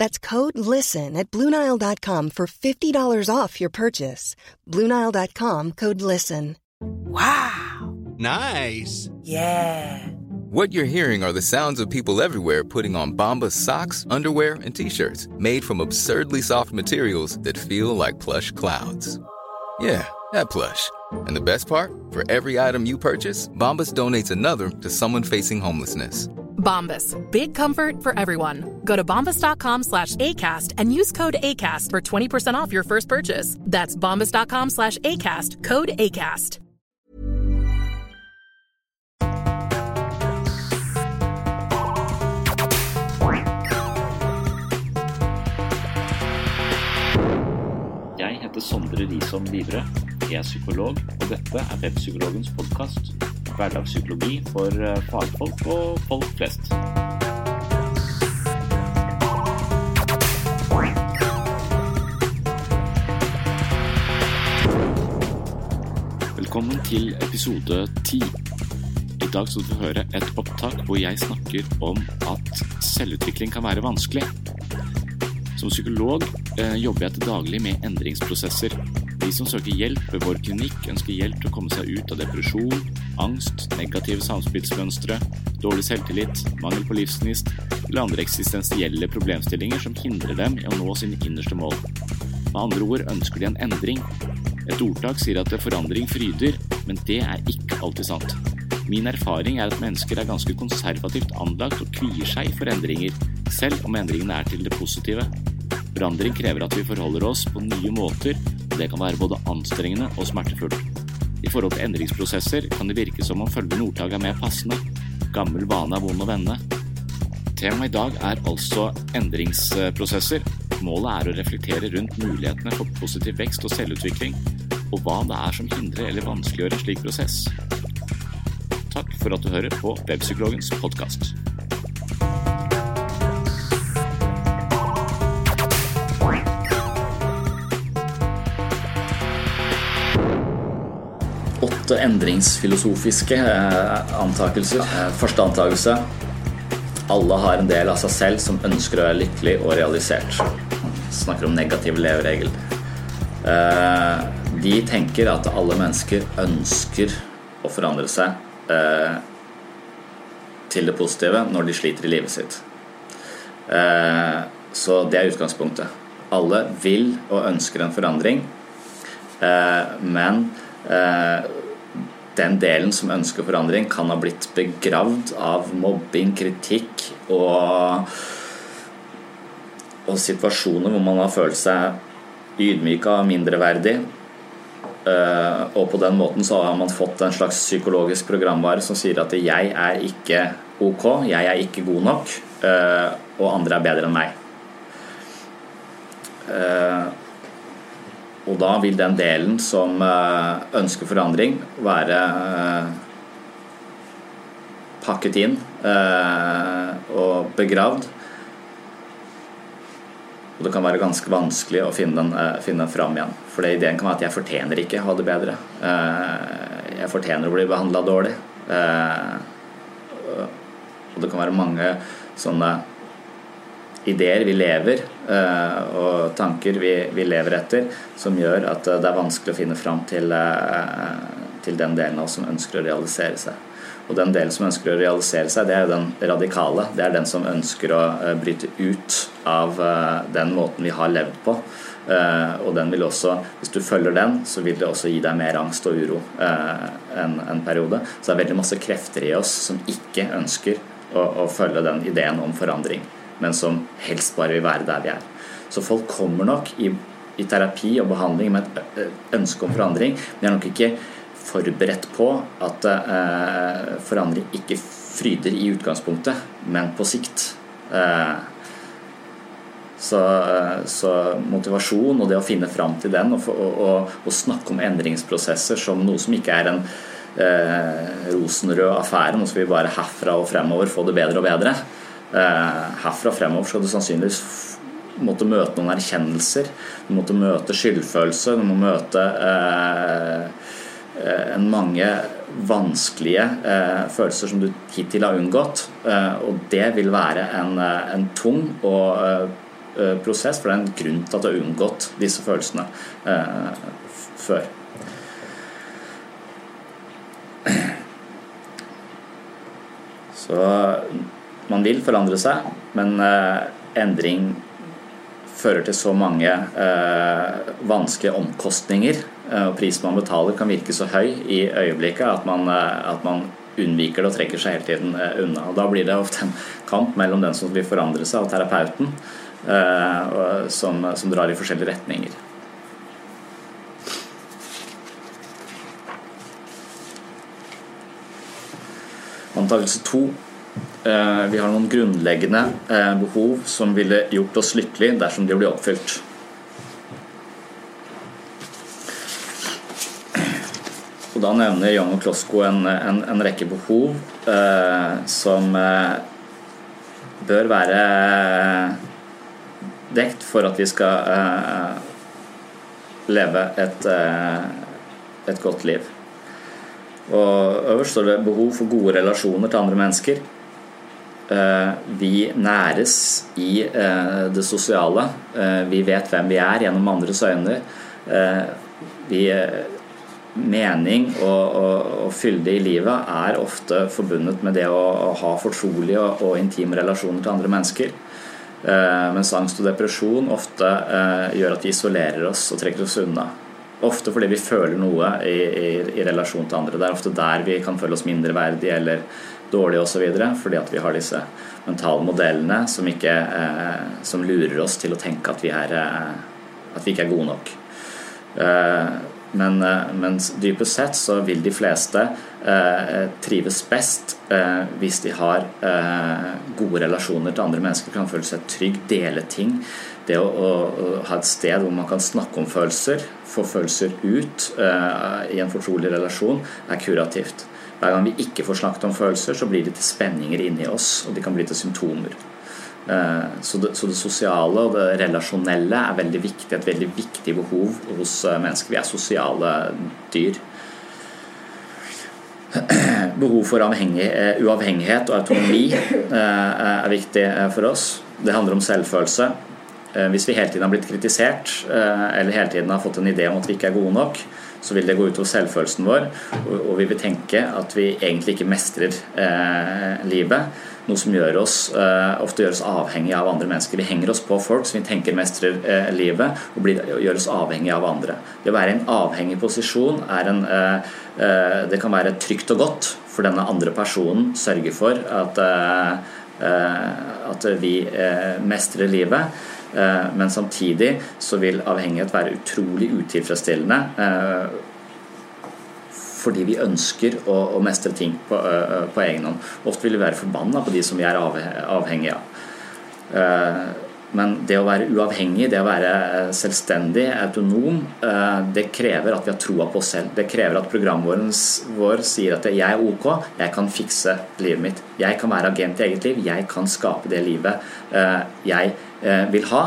That's code LISTEN at Bluenile.com for $50 off your purchase. Bluenile.com code LISTEN. Wow. Nice. Yeah. What you're hearing are the sounds of people everywhere putting on Bombas socks, underwear, and t-shirts made from absurdly soft materials that feel like plush clouds. Yeah, that plush. And the best part? For every item you purchase, Bombas donates another to someone facing homelessness. Bombas. Big comfort for everyone. Go to bombas.com slash ACAST and use code ACAST for 20% off your first purchase. That's bombas.com slash ACAST. Code ACAST. Jeg heter Sondre Risom Livre. Jeg er psykolog, og dette er Webpsykologens podkast. Hverdagspsykologi for eh, fagfolk og folk flest. Velkommen til episode ti. I dag skal du høre et opptak hvor jeg snakker om at selvutvikling kan være vanskelig. Som psykolog eh, jobber jeg til daglig med endringsprosesser. De som søker hjelp ved vår klinikk, ønsker hjelp til å komme seg ut av depresjon, angst, negative samspillsmønstre, dårlig selvtillit, mangel på livsgnist eller andre eksistensielle problemstillinger som hindrer dem i å nå sine innerste mål. Med andre ord ønsker de en endring. Et ordtak sier at forandring fryder, men det er ikke alltid sant. Min erfaring er at mennesker er ganske konservativt anlagt og kvier seg for endringer, selv om endringene er til det positive. Forandring krever at vi forholder oss på nye måter, og det kan være både anstrengende og smertefullt. I forhold til endringsprosesser kan det virke som om følgende ordtak er mer passende. Gammel vane er vond å vende. Temaet i dag er altså endringsprosesser. Målet er å reflektere rundt mulighetene for positiv vekst og selvutvikling, og hva det er som hindrer eller vanskeliggjør en slik prosess. Takk for at du hører på Webpsykologens podkast. Åtte endringsfilosofiske eh, antakelser. Eh, Første antakelse. Alle har en del av seg selv som ønsker å være lykkelig og realisert. Snakker om negativ leveregel. Eh, De tenker at alle mennesker ønsker å forandre seg til det positive når de sliter i livet sitt. Så det er utgangspunktet. Alle vil og ønsker en forandring, men den delen som ønsker forandring, kan ha blitt begravd av mobbing, kritikk og, og situasjoner hvor man har følt seg ydmyka og mindreverdig. Eh, og på den måten så har man fått en slags psykologisk programvare som sier at 'jeg er ikke ok', 'jeg er ikke god nok', eh, og andre er bedre enn meg. Og da vil den delen som eh, ønsker forandring, være eh, pakket inn eh, og begravd. Og det kan være ganske vanskelig å finne den, finne den fram igjen. For ideen kan være at jeg fortjener ikke å ha det bedre. Jeg fortjener å bli behandla dårlig. Og det kan være mange sånne ideer vi lever eh, og tanker vi, vi lever etter, som gjør at eh, det er vanskelig å finne fram til, eh, til den delen av oss som ønsker å realisere seg. Og den delen som ønsker å realisere seg, det er jo den radikale. Det er den som ønsker å bryte ut av den måten vi har levd på. Og den vil også, hvis du følger den, så vil det også gi deg mer angst og uro enn en periode. Så det er veldig masse krefter i oss som ikke ønsker å, å følge den ideen om forandring, men som helst bare vil være der vi er. Så folk kommer nok i, i terapi og behandling med et ønske om forandring, men de er nok ikke forberedt på at eh, forandring ikke fryder i utgangspunktet, men på sikt. Eh, så, så, motivasjon og det å finne fram til den og, og, og, snakke om endringsprosesser som noe som ikke er en eh, rosenrød affære, nå skal vi bare herfra og fremover få det bedre og bedre. Eh, herfra og fremover skal du sannsynligvis måtte møte noen erkjennelser. Du måtte møte skyldfølelse. Du må møte eh, Eh, en mange vanskelige eh, følelser som du hittil har unngått. Eh, og det vil være en, en tung og, prosess, for det er en grunn til at du har unngått disse følelsene før. Så man vil forandre seg, men endring fører til så mange eh, vanskelige omkostninger Eh, og prisen man betaler kan virke så høy i øyeblikket at man, eh, at man unnviker det og trekker seg hele tiden eh, unna. Og Da blir det ofte en kamp mellom den som vil forandre seg, og terapeuten, som, som drar i forskjellige retninger. Antakelse to. Vi har noen grunnleggende behov som ville gjort oss lykkelige dersom de blir oppfylt. Og Da nevner Young og Klosko en, en, en, rekke behov eh, som eh, bør være dekt for at vi skal eh, leve et, eh, et, godt liv. Og Øverst står det behov for gode relasjoner til andre mennesker. Eh, vi næres i eh, det sosiale. vi vet hvem vi er gjennom andres øyne. vi mening og, og, og fylde i livet er ofte forbundet med det å, å ha fortrolige og, og, intime relasjoner til andre mennesker. Eh, mens angst og depresjon ofte eh, gjør at vi isolerer oss og trekker oss unna. Ofte fordi vi føler noe i, i, i relasjon til andre. Det er ofte der vi kan føle oss mindreverdige eller dårlige osv. Fordi at vi har disse mentale modellene som, ikke, eh, som lurer oss til å tenke at vi, er, eh, at vi ikke er gode nok. Eh, men, eh, mens dypest sett så vil de fleste eh, trives best eh, hvis de har gode relasjoner til andre mennesker, kan føle seg trygg, dele ting. Det å, å, å, ha et sted hvor man kan snakke om følelser, få følelser ut i en fortrolig relasjon, er kurativt. Hver gang vi ikke får snakket om følelser, så blir det til spenninger inni oss, og de kan bli til symptomer. Eh, så det, så det, sosiale og det relasjonelle er veldig viktig, et veldig viktig behov hos eh, mennesker. Vi er sosiale dyr. Behov for eh, uavhengighet og autonomi er viktig for oss. Det handler om selvfølelse. Hvis vi hele tiden har blitt kritisert eller hele tiden har fått en idé om at vi ikke er gode nok, så vil det gå utover selvfølelsen vår, og vi vil tenke at vi egentlig ikke mestrer livet noe som gjør oss, eh, ofte gjør oss avhengig av andre mennesker. Vi henger oss på folk som vi tenker mestrer eh, livet, og, blir, og, gjør oss avhengig av andre. Det å være i en avhengig posisjon er en, uh, det kan være trygt og godt, for denne andre personen sørger for at, at vi mestrer livet. Men samtidig så vil avhengighet være utrolig utilfredsstillende fordi vi ønsker å, mestre ting på, uh, på, egen hånd. Ofte vil vi være forbanna på de som vi er avhengige av. Men det å være uavhengig, det å være selvstendig, autonom, det krever at vi har troa på oss selv. Det krever at programvåren vår sier at jeg er ok, jeg kan fikse livet mitt. Jeg kan være agent i eget liv, jeg kan skape det livet jeg vil ha.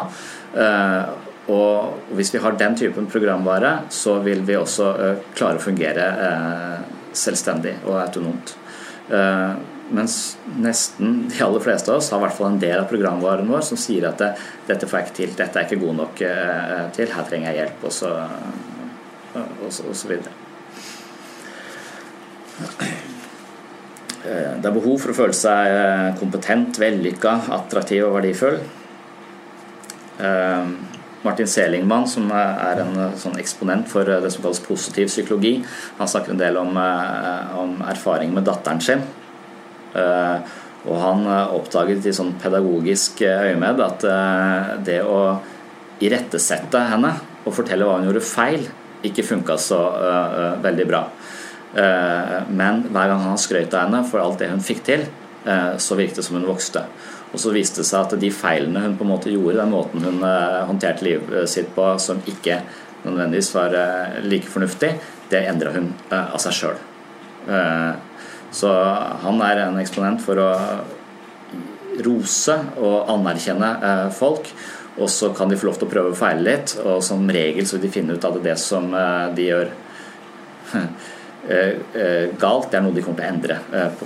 Og hvis vi har den typen programvare, så vil vi også uh, klare å fungere selvstendig og autonomt. Mens nesten de aller fleste av oss har i hvert fall en del av programvaren vår som sier at det, 'dette får jeg ikke til', 'dette er ikke god nok til', 'her trenger jeg hjelp', og så, og så, og så videre. Det er behov for å føle seg kompetent, vellykka, attraktiv og verdifull. Martin Selingmann, som er en sånn eksponent for det som kalles positiv psykologi, han snakker en del om, om erfaring med datteren sin. Og han oppdaget i sånn pedagogisk øyemed at det å irettesette henne og fortelle hva hun gjorde feil, ikke funka så veldig bra. Uh, men hver gang han skrøt av henne for alt det hun fikk til, så virket det som hun vokste. Og så viste det seg at de feilene hun på en måte gjorde, den måten hun håndterte livet sitt på som ikke nødvendigvis var like fornuftig, det endra hun av seg sjøl. Så han er en eksponent for å rose og anerkjenne folk og så kan de få lov til å prøve å feile litt, og som regel så vil de finne ut at det som eh, de gjør eh, eh, galt, det er noe de kommer til å endre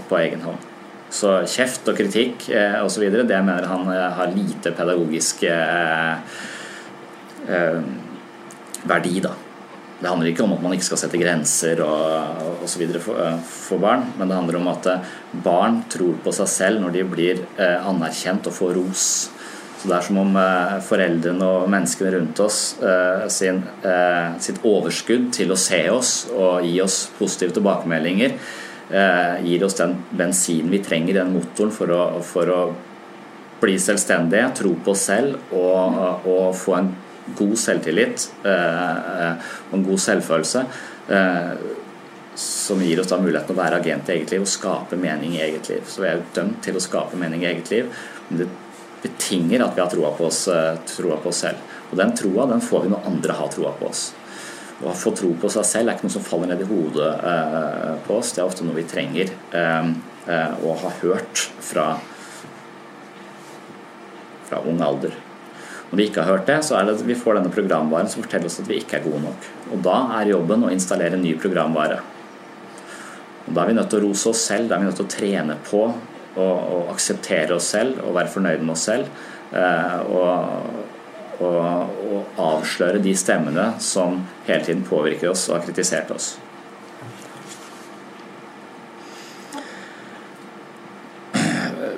på egen hånd. Så kjeft og kritikk eh, osv., det mener han har lite pedagogisk eh, verdi, da. Det handler ikke om at man ikke skal sette grenser og osv. For, for barn, men det handler om at barn tror på seg selv når de blir anerkjent og får ros. Så det er som om eh, foreldrene og menneskene rundt oss eh, sin, eh, sitt overskudd til å se oss og gi oss positive tilbakemeldinger gir oss den bensinen vi trenger, den motoren, for å, for å bli selvstendige, tro på oss selv og, og få en god selvtillit og en god selvfølelse som gir oss da muligheten å være agent i eget liv og skape mening i eget liv. Så vi er jo dømt til å skape mening i eget liv. Men det betinger at vi har troa på, eh, på oss selv. Og den troa den får vi når andre har troa på oss. Å få tro på seg selv er ikke noe som faller ned i hodet eh, på oss. Det er ofte noe vi trenger eh, eh, å ha hørt fra, fra ung alder. Når vi ikke har hørt det, så er det at vi får denne programvaren som forteller oss at vi ikke er gode nok. Og da er jobben å installere ny programvare. Og Da er vi nødt til å rose oss selv, da er vi nødt til å trene på å, akseptere oss selv og være fornøyd med oss selv. Og, og, å avsløre de stemmene som hele tiden påvirker oss og har kritisert oss.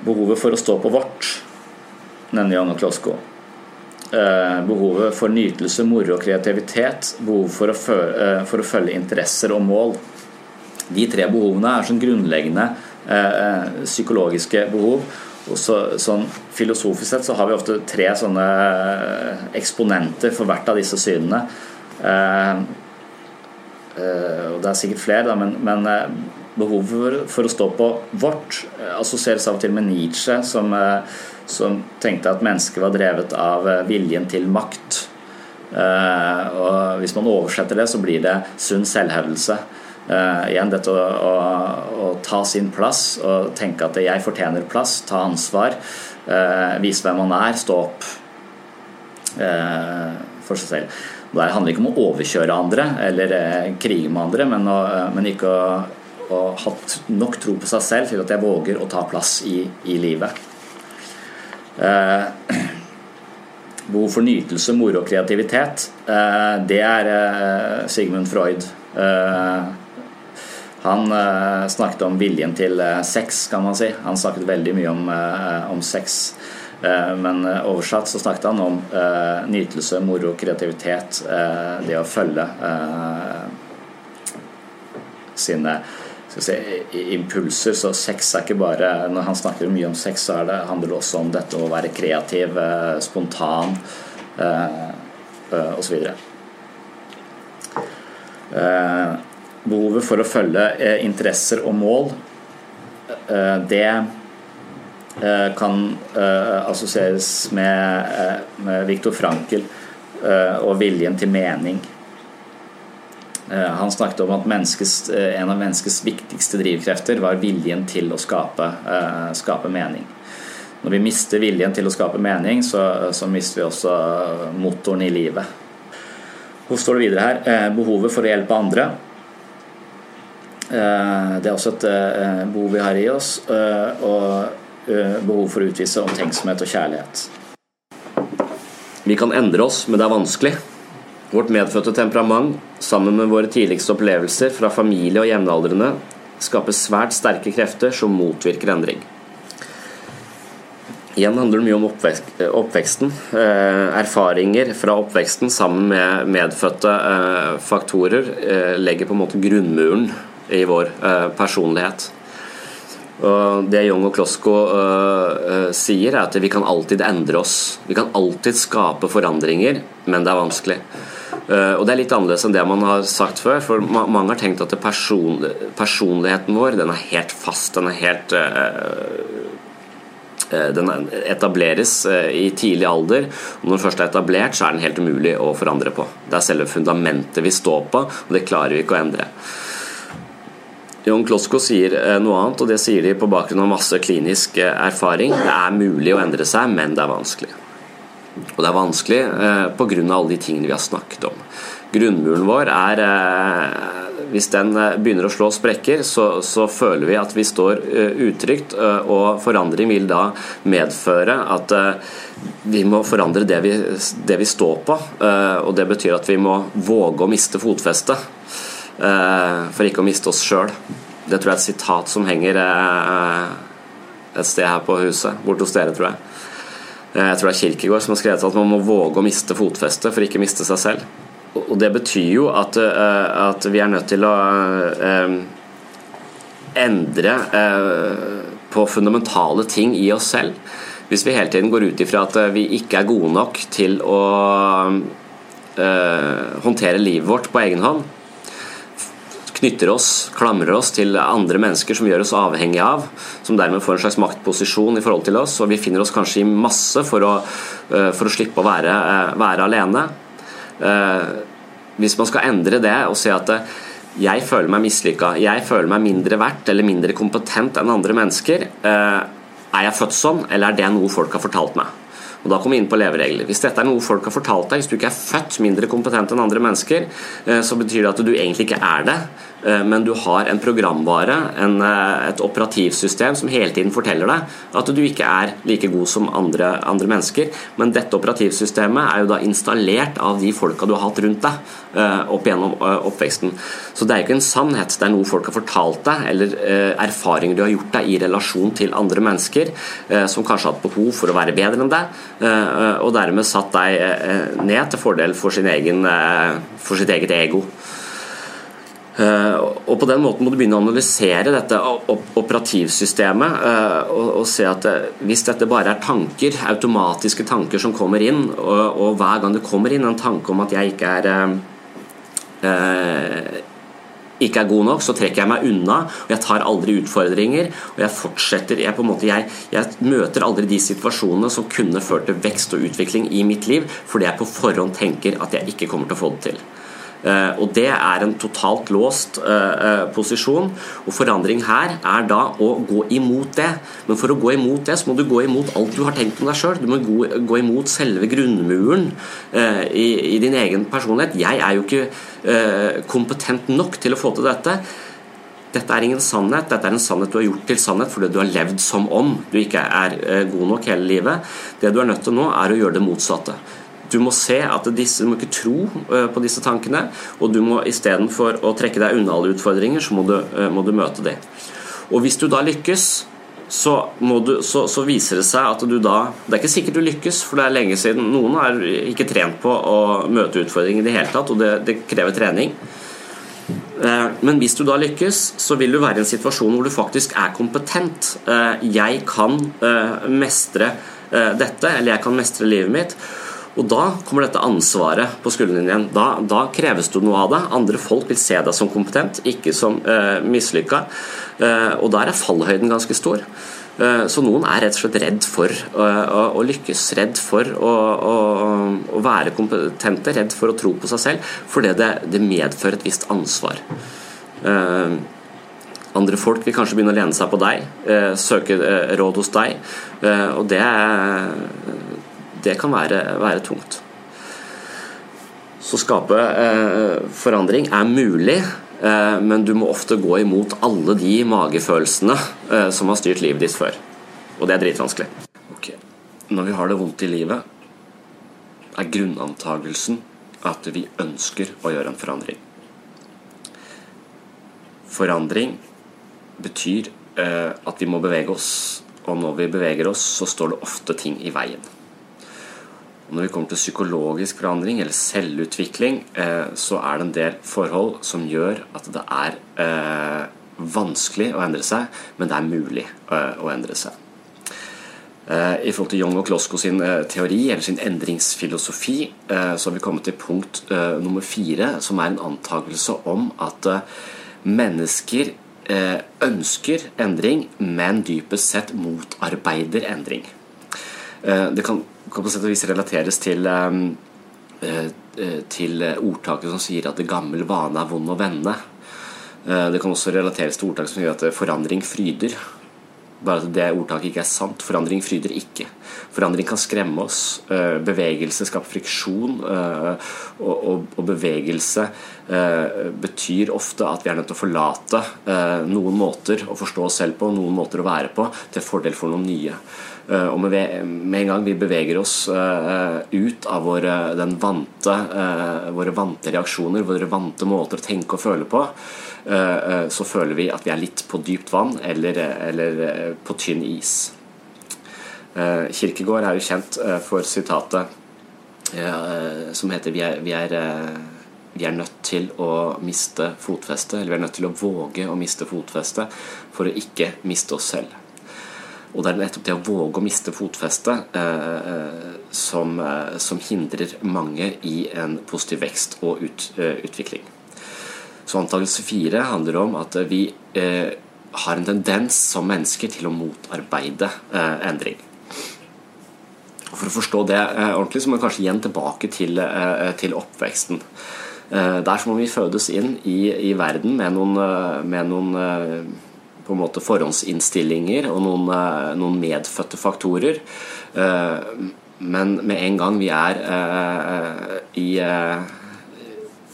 Behovet for å stå på vårt, nevner Janne Klosko. Eh, behovet for nytelse, moro og kreativitet. Behov for å, følge, eh, for å følge interesser og mål. De tre behovene er sånn grunnleggende eh, psykologiske behov. Så, sånn Filosofisk sett så har vi ofte tre sånne eh, eksponenter for hvert av disse synene. Eh, eh, og Det er sikkert flere, da, men, men eh, behovet for, å stå på vårt assosieres av og til med Nietzsche, som, som tenkte at mennesket var drevet av viljen til makt. og Hvis man oversetter det, så blir det sunn selvhevdelse. Uh, igjen dette å, å, å, ta sin plass og tenke at jeg fortjener plass, ta ansvar, uh, vise hvem man er, stå opp uh, for seg selv. Det handler ikke om å overkjøre andre eller krige med andre, men, å, men ikke å, å, ha nok tro på seg selv til at jeg våger å ta plass i, i livet. behov for nytelse, moro og kreativitet, det er Sigmund Freud. Han eh, snakket om viljen til eh, sex, kan man si. Han snakket veldig mye om, eh, om sex. men oversatt så snakket han om nytelse, moro, kreativitet. det å følge sine si, impulser. Så sex er ikke bare Når han snakker mye om sex, så det, handler det også om dette å være kreativ, spontan eh, osv. Behovet for å følge eh, interesser og mål, eh, det eh, kan assosieres med, Viktor Frankel og viljen til mening. Han snakket om at en av menneskets viktigste drivkrefter var viljen til å skape, skape mening. Når vi mister viljen til å skape mening, så, så mister vi også motoren i livet. Hvor står det videre her? Behovet for å hjelpe andre det er også et eh, behov vi har i oss, eh, og behov for å utvise omtenksomhet og kjærlighet. Vi kan endre oss, men det er vanskelig. Vårt medfødte temperament, sammen med våre tidligste opplevelser fra familie og jevnaldrende, skaper svært sterke krefter som motvirker endring. Igjen handler det mye om oppveksten. Erfaringer fra oppveksten sammen med medfødte faktorer legger på en måte grunnmuren i vår personlighet. Og Det Young og Klosko uh, sier, er at vi kan alltid endre oss. Vi kan alltid skape forandringer, men det er vanskelig. Uh, og Det er litt annerledes enn det man har sagt før. For ma mange har tenkt at person personligheten vår den er helt fast. Den er helt uh, den etableres i tidlig alder. og Når den først er etablert, så er den helt umulig å forandre på. Det er selve fundamentet vi står på, og det klarer vi ikke å endre. Jon Klosko sier eh, noe annet, og det sier de på bakgrunn av masse klinisk eh, erfaring. Det er mulig å endre seg, men det er vanskelig. Og det er vanskelig eh, pga. alle de tingene vi har snakket om. Grunnmuren vår er Hvis den begynner å slå sprekker, så, så føler vi at vi står utrygt, og forandring vil da medføre at vi må forandre det vi, det vi står på. Og det betyr at vi må våge å miste fotfestet. Eh, for ikke å miste oss sjøl. Det tror jeg er et sitat som henger eh, et sted her på huset, borte hos dere, tror jeg. Eh, jeg tror det er Kirkegård som har skrevet at man må våge å miste fotfestet for ikke å miste seg selv. Og det betyr jo at, at vi er nødt til å endre på fundamentale ting i oss selv. Hvis vi hele tiden går ut ifra at vi ikke er gode nok til å håndtere livet vårt på egen hånd, knytter oss, klamrer oss til andre mennesker som gjør oss avhengige av, som dermed får en slags maktposisjon i forhold til oss, og vi finner oss kanskje i masse for å, eh, for å slippe å være, eh, være, alene. Eh, hvis man skal endre det og si at jeg føler meg mislykka, jeg føler meg mindre verdt eller mindre kompetent enn andre mennesker, er jeg født sånn, eller er det noe folk har fortalt meg? Og Da kommer vi inn på leveregler. Hvis dette er noe folk har fortalt deg, hvis du ikke er født mindre kompetent enn andre mennesker, eh, så betyr det at du egentlig ikke er det. Eh, men du har en programvare, en, eh, et operativsystem som hele tiden forteller deg at du ikke er like god som andre, andre, mennesker. Men dette operativsystemet er jo da installert av de folka du har hatt rundt deg opp gjennom oppveksten. Så det er ikke en sannhet, det er noe folk har fortalt deg, eller erfaringer du har gjort deg i relasjon til andre mennesker, som kanskje har hatt behov for å være bedre enn deg, Eh, og dermed satt deg eh, ned til fordel for, egen, eh, for sitt eget ego. Og På den måten må du begynne å analysere dette operativsystemet og, og se at hvis dette bare er tanker, automatiske tanker som kommer inn, og hver gang det kommer inn en tanke om at jeg ikke er ikke er god nok, så trekker jeg meg unna. og Jeg tar aldri utfordringer. og Jeg fortsetter, jeg, på en måte, jeg, jeg møter aldri de situasjonene som kunne ført til vekst og utvikling i mitt liv, fordi jeg på forhånd tenker at jeg ikke kommer til å få det til. Eh, og Det er en totalt låst eh, eh, posisjon. og Forandring her er da å gå imot det. Men for å gå imot det, så må du gå imot alt du har tenkt om deg sjøl. Du må gå, imot selve grunnmuren i, din egen personlighet. Jeg er jo ikke kompetent nok til å få til dette. Dette er ingen sannhet, dette er en sannhet du har gjort til sannhet fordi du har levd som om du ikke er god nok hele livet. Det du er nødt til nå, er å gjøre det motsatte. Du må se at disse, du må ikke tro eh, på disse tankene, og du må istedenfor å trekke deg unna alle utfordringer, så må du, eh, må du møte dem. Og hvis du da lykkes, så, du, så, så, viser det seg at du da Det er ikke sikkert du lykkes, for det er lenge siden. Noen er ikke trent på å møte utfordringer i det hele tatt, og det, det krever trening. Eh, men hvis du da lykkes, så vil du være i en situasjon hvor du faktisk er kompetent. Jeg kan mestre dette, eller jeg kan mestre livet mitt. Og da kommer dette ansvaret på skuldrene dine igjen. Da, da, kreves det noe av deg. Andre folk vil se deg som kompetent, ikke som eh, mislykka. Eh, og der er fallhøyden ganske stor. Eh, så noen er rett og slett redd for å, å, å lykkes, redd for å, å, være kompetente, redd for å tro på seg selv, fordi det, det medfører et visst ansvar. Eh, andre folk vil kanskje begynne å lene seg på deg, eh, søke eh, råd hos deg, og det er det kan være, være tungt. Så skape eh, forandring er mulig, eh, men du må ofte gå imot alle de magefølelsene eh, som har styrt livet ditt før. Og det er dritvanskelig. Okay. Når vi har det vondt i livet, er grunnantagelsen at vi ønsker å gjøre en forandring. Forandring betyr eh, at vi må bevege oss. Og når vi beveger oss, så står det ofte ting i veien. Og når vi kommer til psykologisk forandring eller selvutvikling, eh, så er det en del forhold som gjør at det er eh, vanskelig å endre seg, men det er mulig eh, å endre seg. I forhold til Young og Klosko sin teori, eller sin endringsfilosofi, så har vi kommet til punkt nummer fire, som er en antakelse om at mennesker ønsker endring, men dypest sett motarbeider endring. Det kan, kan på sett og vis relateres til til ordtaket som sier at gammel vane er vond å vende. Det kan også relateres til ordtaket som sier at forandring fryder. Bare at det ordtaket ikke er sant. Forandring fryder ikke. Forandring kan skremme oss. Eh, bevegelse skaper friksjon, eh, og bevegelse eh, betyr ofte at vi er nødt til å forlate noen måter å forstå oss selv på, noen måter å være på, til fordel for noen nye. Og med en gang vi beveger oss ut av våre, vante, våre vante reaksjoner, våre vante måter å tenke og føle på, Eh, eh, så føler vi at vi er litt på dypt vann eller, eller eh, på tynn is. Kirkegård er jo kjent for sitatet som heter vi er, vi, er, vi er, nødt til å miste fotfeste, eller vi er nødt til å våge å miste fotfeste for å ikke miste oss selv. Og det er nettopp det å våge å miste fotfestet eh, som, som, hindrer mange i en positiv vekst og ut, utvikling. Så antakelse fire handler om at vi eh, har en tendens som mennesker til å motarbeide eh, endring. For å forstå det eh, ordentlig så må vi kanskje igjen tilbake til, eh, til oppveksten. Eh, som må vi fødes inn i, i verden med noen, eh, med noen på en måte forhåndsinnstillinger og noen, noen medfødte faktorer. Men med en gang vi er i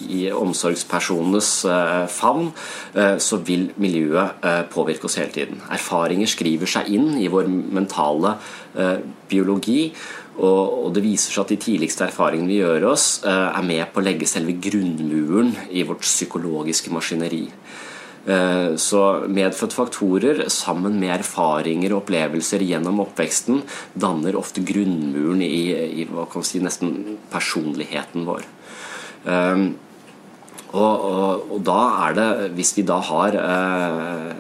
i omsorgspersonenes eh, favn, eh, så vil miljøet eh, påvirke oss hele tiden. Erfaringer skriver seg inn i vår mentale biologi. Og det viser seg at de tidligste erfaringene vi gjør oss, er med på å legge selve grunnmuren i vårt psykologiske maskineri. Så medfødte faktorer sammen med erfaringer og opplevelser gjennom oppveksten danner ofte grunnmuren i, i si, nesten personligheten vår. Og, og, og, da er det, hvis vi da har eh,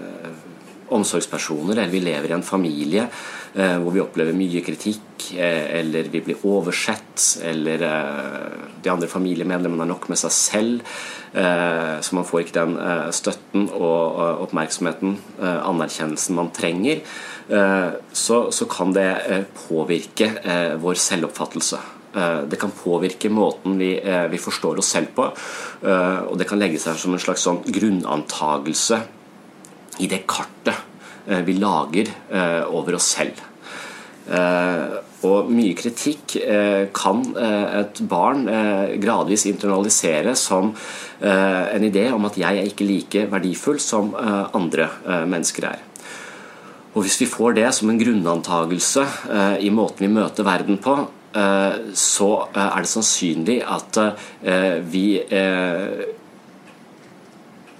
omsorgspersoner, eller vi lever i en familie eh, hvor vi opplever mye kritikk, eh, eller vi blir oversett, eller eh, de andre familiemedlemmene er nok med seg selv, eh, så man får ikke den eh, støtten og oppmerksomheten, anerkjennelsen man trenger, så, så, kan det påvirke vår selvoppfattelse. Eh, det kan påvirke måten vi, eh, vi, forstår oss selv på. Eh, og det kan legge seg som en slags sånn grunnantagelse i det kartet vi lager over oss selv. Og mye kritikk kan et barn gradvis internalisere som en idé om at jeg er ikke like verdifull som andre mennesker er. Og Hvis vi får det som en grunnantagelse i måten vi møter verden på, Eh, så eh, er det sannsynlig at eh, vi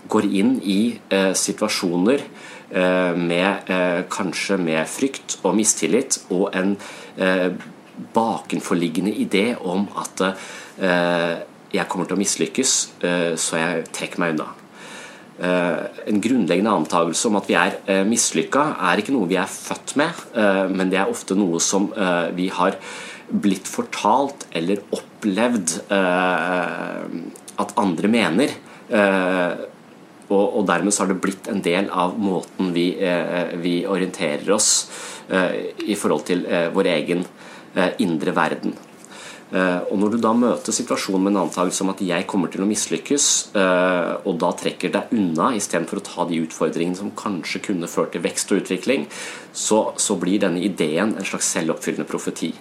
går inn i situasjoner med kanskje med frykt og mistillit og en bakenforliggende idé om at jeg kommer til å mislykkes, så jeg trekker meg unna. En grunnleggende antakelse om at vi er mislykka, er ikke noe vi er født med, men det er ofte noe som vi har blitt fortalt eller opplevd eh, at andre mener. Og, og, dermed så har det blitt en del av måten vi, eh, vi orienterer oss eh, i forhold til eh, vår egen indre verden. Og Når du da møter situasjonen med en antakelse om at jeg kommer til å mislykkes, og da trekker deg unna istedenfor å ta de utfordringene som kanskje kunne ført til vekst og utvikling, så, så blir denne ideen en slags selvoppfyllende profeti.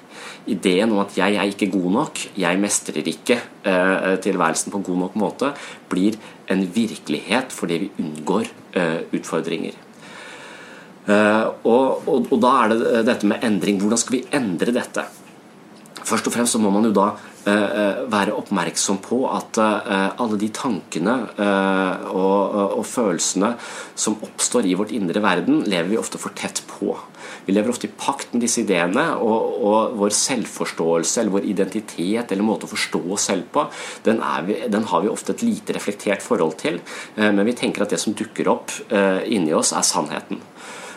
Ideen om at jeg er ikke god nok, jeg mestrer ikke tilværelsen på god nok måte, blir en virkelighet fordi vi unngår utfordringer. Og, og, og da er det dette med endring. Hvordan skal vi endre dette? Først og fremst så må man jo da være oppmerksom på at alle de tankene og, og følelsene som oppstår i vårt indre verden, lever vi ofte for tett på. Vi lever ofte i pakt med disse ideene, og, og vår selvforståelse eller vår identitet eller måte å forstå oss selv på, den, vi, den, har vi ofte et lite reflektert forhold til. Eh, men vi tenker at det som dukker opp eh, inni oss, er sannheten.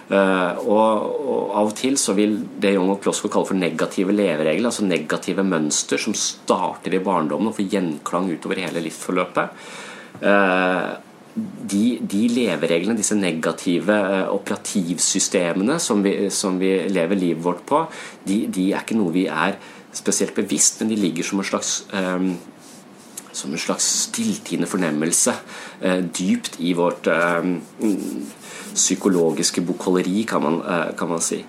Uh, og, og, Av og til så vil det Young og Klosko kaller for negative leveregler, altså negative mønster som starter i barndommen og får gjenklang utover hele livsforløpet. Uh, de, de, levereglene, disse negative uh, operativsystemene som vi, som vi, lever livet vårt på, de, de, er ikke noe vi er spesielt bevisst, men de ligger som en slags um, som en slags stilltiende fornemmelse uh, dypt i vårt uh, psykologiske bokholderi, kan man, kan man si.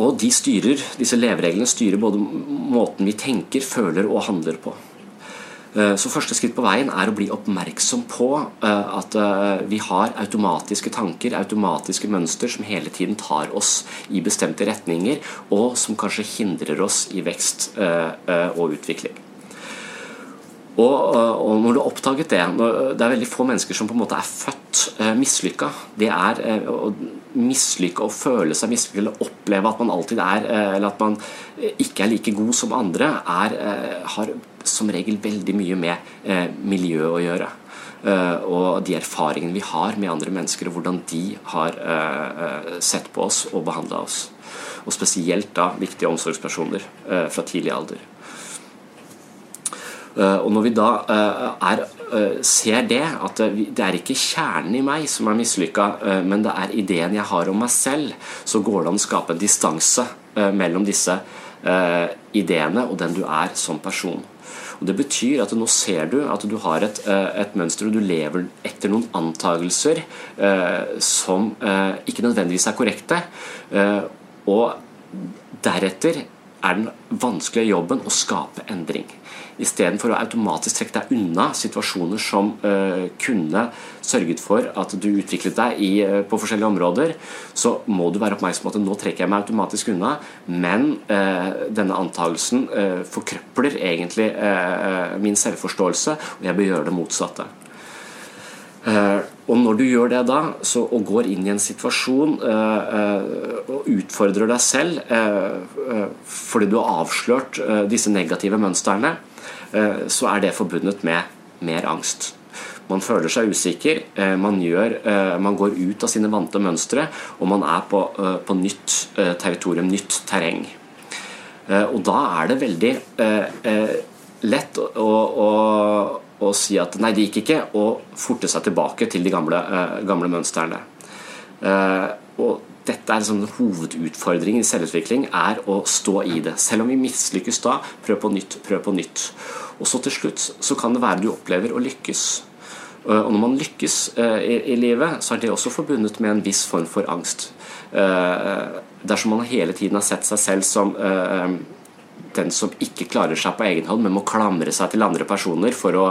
Og de styrer, disse levereglene styrer både måten vi tenker, føler og handler på. Eh, så første skritt på veien er å bli oppmerksom på eh, at eh, vi har automatiske tanker, automatiske mønster som hele tiden tar oss i bestemte retninger, og som kanskje hindrer oss i vekst og utvikling. Og, når du har oppdaget det Det er veldig få mennesker som på en måte er født eh, mislykka. Det er å mislykke og føle seg mislykka eller oppleve at man alltid er Eller at man ikke er like god som andre, er, har som regel veldig mye med eh, miljø å gjøre. Uh, og de erfaringene vi har med andre mennesker, og hvordan de har uh, sett på oss og behandla oss. Og spesielt da viktige omsorgspersoner uh, fra tidlig alder. og når vi da er, ser det, at det er ikke kjernen i meg som er mislykka, men det er ideen jeg har om meg selv, så går det an å skape en distanse mellom disse ideene og den du er som person. Og Det betyr at nå ser du at du har et, eh, et mønster, og du lever etter noen antagelser eh, som eh, ikke nødvendigvis er korrekte. Eh, og deretter er den vanskelige jobben å skape endring. Istedenfor å automatisk trekke deg unna situasjoner som uh, kunne sørget for at du utviklet deg i, uh, på forskjellige områder, så må du være oppmerksom på at nå trekker jeg meg automatisk unna, men uh, denne antagelsen forkrøpler egentlig min selvforståelse, og jeg bør gjøre det motsatte. Og når du gjør det da, så, og går inn i en situasjon og utfordrer deg selv fordi du har avslørt disse negative mønstrene, Eh, så er det forbundet med mer angst. Man føler seg usikker, eh, man, gjør, eh, man går ut av sine vante mønstre, og man er på, på nytt territorium, nytt terreng. Og da er det veldig lett å, å, å si at 'nei, det gikk ikke', og forte seg tilbake til de gamle, gamle mønstrene. Og dette er en hovedutfordringen hovedutfordring i selvutvikling, er å stå i det. Selv om vi mislykkes da, prøv på nytt, prøv på nytt. Og så til slutt så kan det være du opplever å lykkes. Eh, og når man lykkes eh, i, livet, så er det også forbundet med en viss form for angst. Eh, dersom man hele tiden har sett seg selv som den som ikke klarer seg på egen hånd, men må klamre seg til andre personer for å,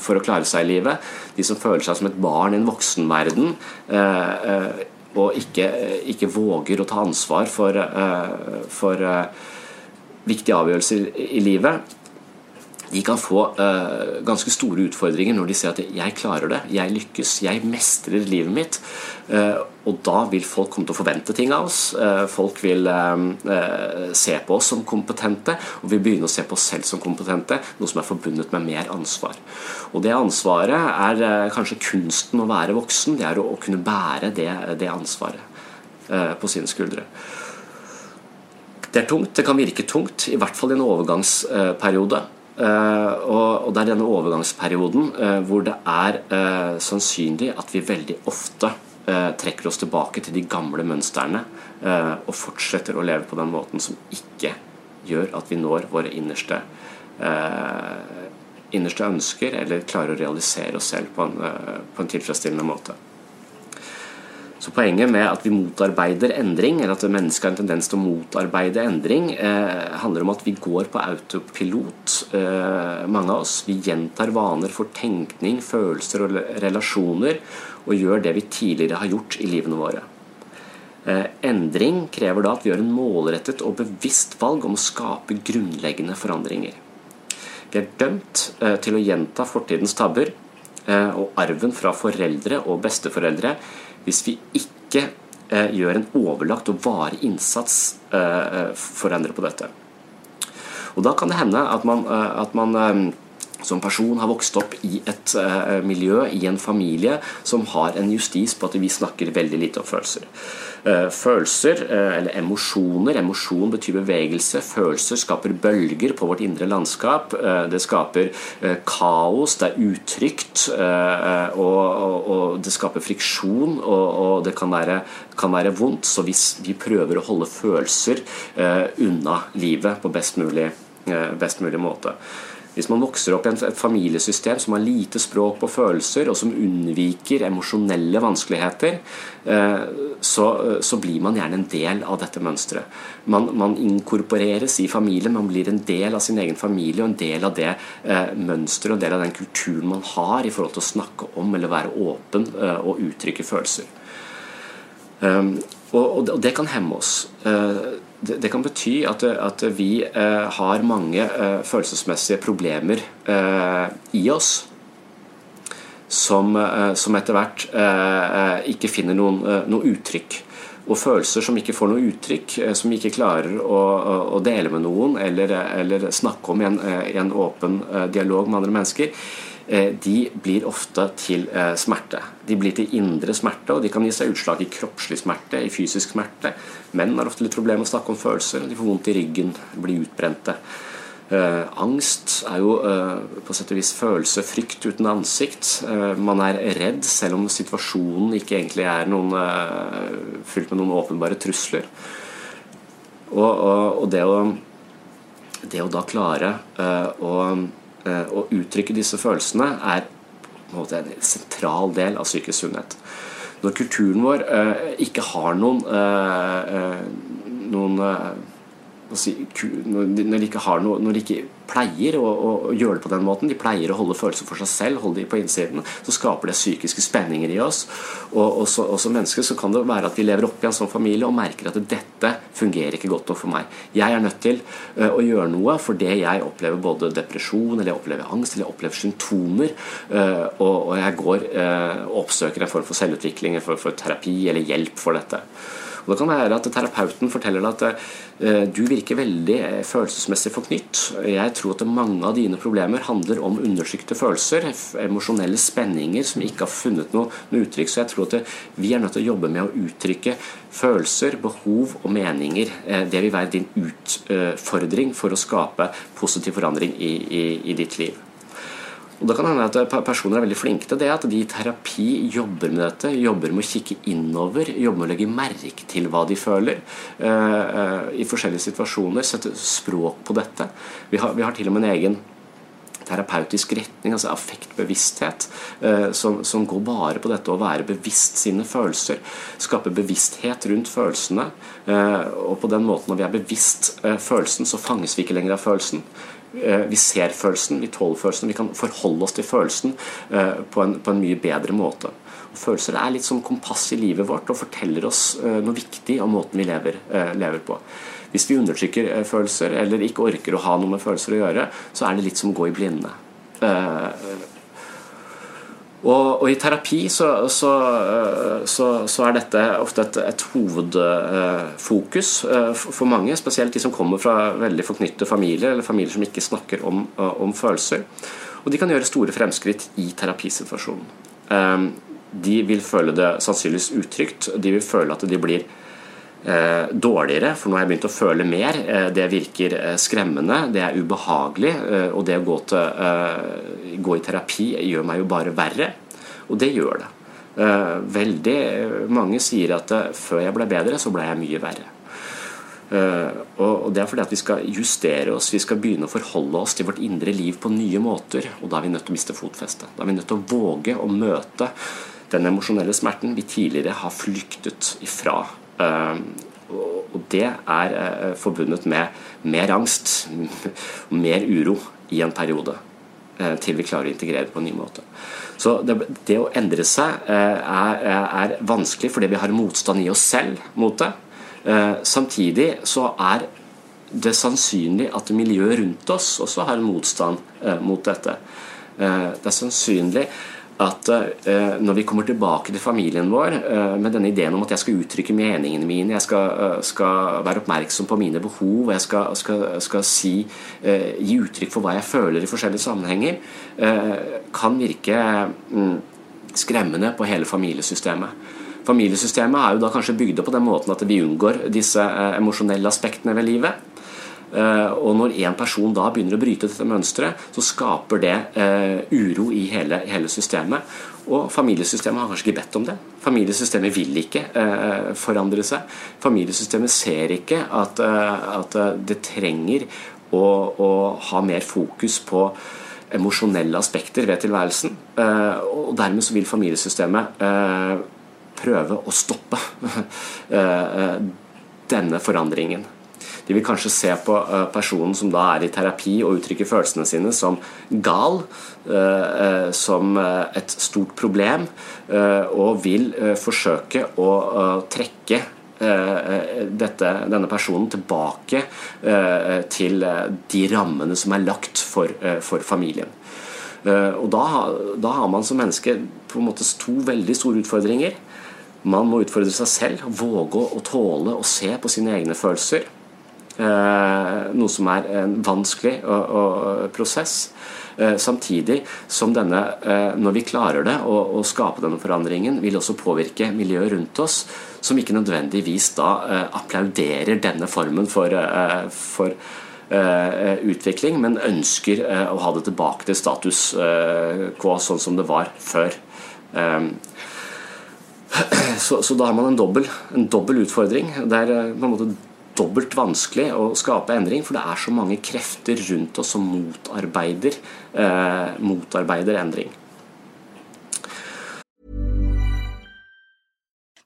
for å klare seg i livet. De som føler seg som et barn i en voksenverden og ikke, ikke, våger å ta ansvar for, for viktige avgjørelser i livet de kan få uh, ganske store utfordringer når de ser at 'jeg klarer det', 'jeg lykkes', 'jeg mestrer livet mitt'. Uh, og da vil folk komme til å forvente ting av oss. Uh, folk vil se på oss som kompetente, og vil begynne å se på oss selv som kompetente, noe som er forbundet med mer ansvar. Og det ansvaret er kanskje kunsten å være voksen, det er å, å kunne bære det, det ansvaret på sine skuldre. Det er tungt, det kan virke tungt, i hvert fall i en overgangsperiode. Uh, og, det er denne overgangsperioden uh, hvor det er uh, sannsynlig at vi veldig ofte trekker oss tilbake til de gamle mønstrene og fortsetter å leve på den måten som ikke gjør at vi når våre innerste, innerste ønsker eller klarer å realisere oss selv på en, på en tilfredsstillende måte. Så Poenget med at vi motarbeider endring, eller at mennesket har en tendens til å motarbeide endring, eh, handler om at vi går på autopilot, eh, mange av oss. Vi gjentar vaner for tenkning, følelser og relasjoner, og gjør det vi tidligere har gjort i livene våre. Eh, endring krever da at vi gjør en målrettet og bevisst valg om å skape grunnleggende forandringer. Vi er dømt eh, til å gjenta fortidens tabber eh, og arven fra foreldre og besteforeldre hvis vi ikke gjør en overlagt og varig innsats for å endre på dette. Og Da kan det hende at man, at man som person har vokst opp i et uh, miljø, i en familie, som har en justis på at vi snakker veldig lite om følelser. Uh, følelser, uh, eller emosjoner Emosjon betyr bevegelse. Følelser skaper bølger på vårt indre landskap. det skaper kaos, det er utrygt, og, og, og, det skaper friksjon, og, og det kan være, kan være, vondt. Så hvis vi prøver å holde følelser unna livet på best mulig, best mulig måte hvis man vokser opp i et familiesystem som har lite språk på følelser, og som unnviker emosjonelle vanskeligheter, eh, så, så, blir man gjerne en del av dette mønsteret. Man, man, inkorporeres i familien, man blir en del av sin egen familie og en del av det eh, mønsteret og en del av den kulturen man har i forhold til å snakke om eller være åpen eh, og uttrykke følelser. Um, og, og, det kan hemme oss. Uh, det, det, kan bety at, at vi eh, har mange eh, følelsesmessige problemer i oss som, som etter hvert ikke finner noen, noe uttrykk. Og følelser som ikke får noe uttrykk, som ikke klarer å, å dele med noen eller, eller snakke om i en, i en åpen dialog med andre mennesker, Eh, de blir ofte til eh, smerte. De blir til indre smerte, og de kan gi seg utslag i kroppslig smerte, i fysisk smerte. Menn har ofte litt problemer med å snakke om følelser. De får vondt i ryggen, blir utbrente. Uh, angst er jo uh, på sett og vis følelse, frykt uten ansikt. Uh, man er redd selv om situasjonen ikke egentlig er noen, fylt med noen åpenbare trusler. Og, og, og det, å, det, å, da klare å Eh, å uttrykke disse følelsene er en, sentral del av psykisk sunnhet. Når kulturen vår uh, ikke har noen, uh, noen når, de ikke har noe, når de ikke pleier å, å, gjøre det på den måten, de pleier å holde følelser for seg selv, holde de på innsiden, så skaper det psykiske spenninger i oss. Og, og, så, og som mennesker så kan det være at vi lever opp i en sånn familie og merker at dette fungerer ikke godt nok for meg. Jeg er nødt til uh, å gjøre noe for det jeg opplever både depresjon, eller jeg opplever angst, eller jeg opplever symptomer, uh, og, og, jeg går uh, og oppsøker en form for selvutvikling, en form for terapi eller hjelp for dette. Og Det kan være at terapeuten forteller deg at uh, du virker veldig uh, følelsesmessig forknytt. Jeg tror at mange av dine problemer handler om undertrykte følelser, emosjonelle spenninger som ikke har funnet noe, noe, uttrykk. Så jeg tror at uh, vi er nødt til å jobbe med å uttrykke følelser, behov og meninger. det vil være din utfordring for å skape positiv forandring i, i, i ditt liv. Og Det kan hende at personer er veldig flinke til det, at de i terapi jobber med dette. Jobber med å kikke innover, jobber med å legge merke til hva de føler uh, i forskjellige situasjoner. Sette språk på dette. Vi har, vi har til og med en egen terapeutisk retning, altså affektbevissthet, uh, som, som, går bare på dette å være bevisst sine følelser. Skape bevissthet rundt følelsene. Uh, og på den måten, når vi er bevisst følelsen, så fanges vi ikke lenger av følelsen. Eh, vi ser følelsen, vi tåler følelsen, vi kan forholde oss til følelsen eh, på en, på en mye bedre måte. Og følelser er litt som kompass i livet vårt og forteller oss eh, noe viktig om måten vi lever, lever på. Hvis vi undertrykker følelser eller ikke orker å ha noe med følelser å gjøre, så er det litt som å gå i blinde. Og, og, i terapi så, så, så, så, er dette ofte et, et hovedfokus eh, for mange, spesielt de som kommer fra veldig forknyttede familier, eller familier som ikke snakker om, om følelser. Og de kan gjøre store fremskritt i terapisituasjonen. Eh, de vil føle det sannsynligvis utrygt, de vil føle at de blir eh, dårligere, for nå har jeg begynt å føle mer. det virker skremmende, det er ubehagelig, og det å gå til gå i terapi gjør meg jo bare verre. Og det gjør det. Eh, veldig mange sier at eh, før jeg ble bedre, så ble jeg mye verre. Eh, og Det er fordi at vi skal justere oss, vi skal begynne å forholde oss til vårt indre liv på nye måter. Og da er vi nødt til å miste fotfestet. Da er vi nødt til å våge å møte den emosjonelle smerten vi tidligere har flyktet ifra. Og det er forbundet med mer angst, mer uro i en periode. eh, til vi klarer å integrere på en ny måte. Så det, det å endre seg eh, er, er, vanskelig fordi vi har motstand i oss selv mot det. Eh, samtidig så er det sannsynlig at miljøet rundt oss også har motstand eh, mot dette. Eh, det er sannsynlig at uh, når vi kommer tilbake til familien vår uh, med denne ideen om at jeg skal uttrykke meningene mine, jeg skal, uh, skal være oppmerksom på mine behov, jeg skal, skal, skal si, gi uttrykk for hva jeg føler i forskjellige sammenhenger, kan virke um, skremmende på hele familiesystemet. Familiesystemet er jo da kanskje bygd opp på den måten at vi unngår disse emosjonelle aspektene ved livet. Eh, og når en person da begynner å bryte dette mønsteret, så skaper det eh, uro i hele, hele systemet. Og familiesystemet har kanskje ikke bedt om det. Familiesystemet vil ikke eh, forandre seg. Familiesystemet ser ikke at, at det trenger å, å, ha mer fokus på emosjonelle aspekter ved tilværelsen. Og dermed så vil familiesystemet prøve å stoppe denne forandringen. De vil kanskje se på eh, personen som da er i terapi og uttrykker følelsene sine som gal, eh, eh, som et stort problem, og vil forsøke å trekke dette, denne personen tilbake til de rammene som er lagt for, for familien. Og da, da, har man som menneske på en måte to veldig store utfordringer. Man må utfordre seg selv, våge å tåle å se på sine egne følelser. Eh, noe som er en vanskelig prosess. Eh, samtidig som denne, eh, når vi klarer det, å, skape denne forandringen, vil også påvirke miljøet rundt oss, som ikke nødvendigvis da applauderer denne formen for, for utvikling, men ønsker å ha det tilbake til status quo, sånn som det var før. Så, så da har man en dobbel, en dobbel utfordring. der på en måte dobbelt vanskelig å skape endring, for det er så mange krefter rundt oss som motarbeider, eh, motarbeider endring.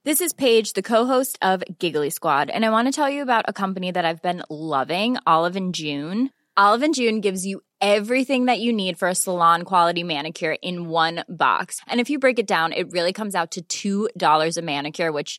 This is Paige, the co-host of Giggly Squad, and I want to tell you about a company that I've been loving, Olive and June. Olive and June gives you everything that you need for a salon quality manicure in one box. And if you break it down, it really comes out to $2 a manicure, which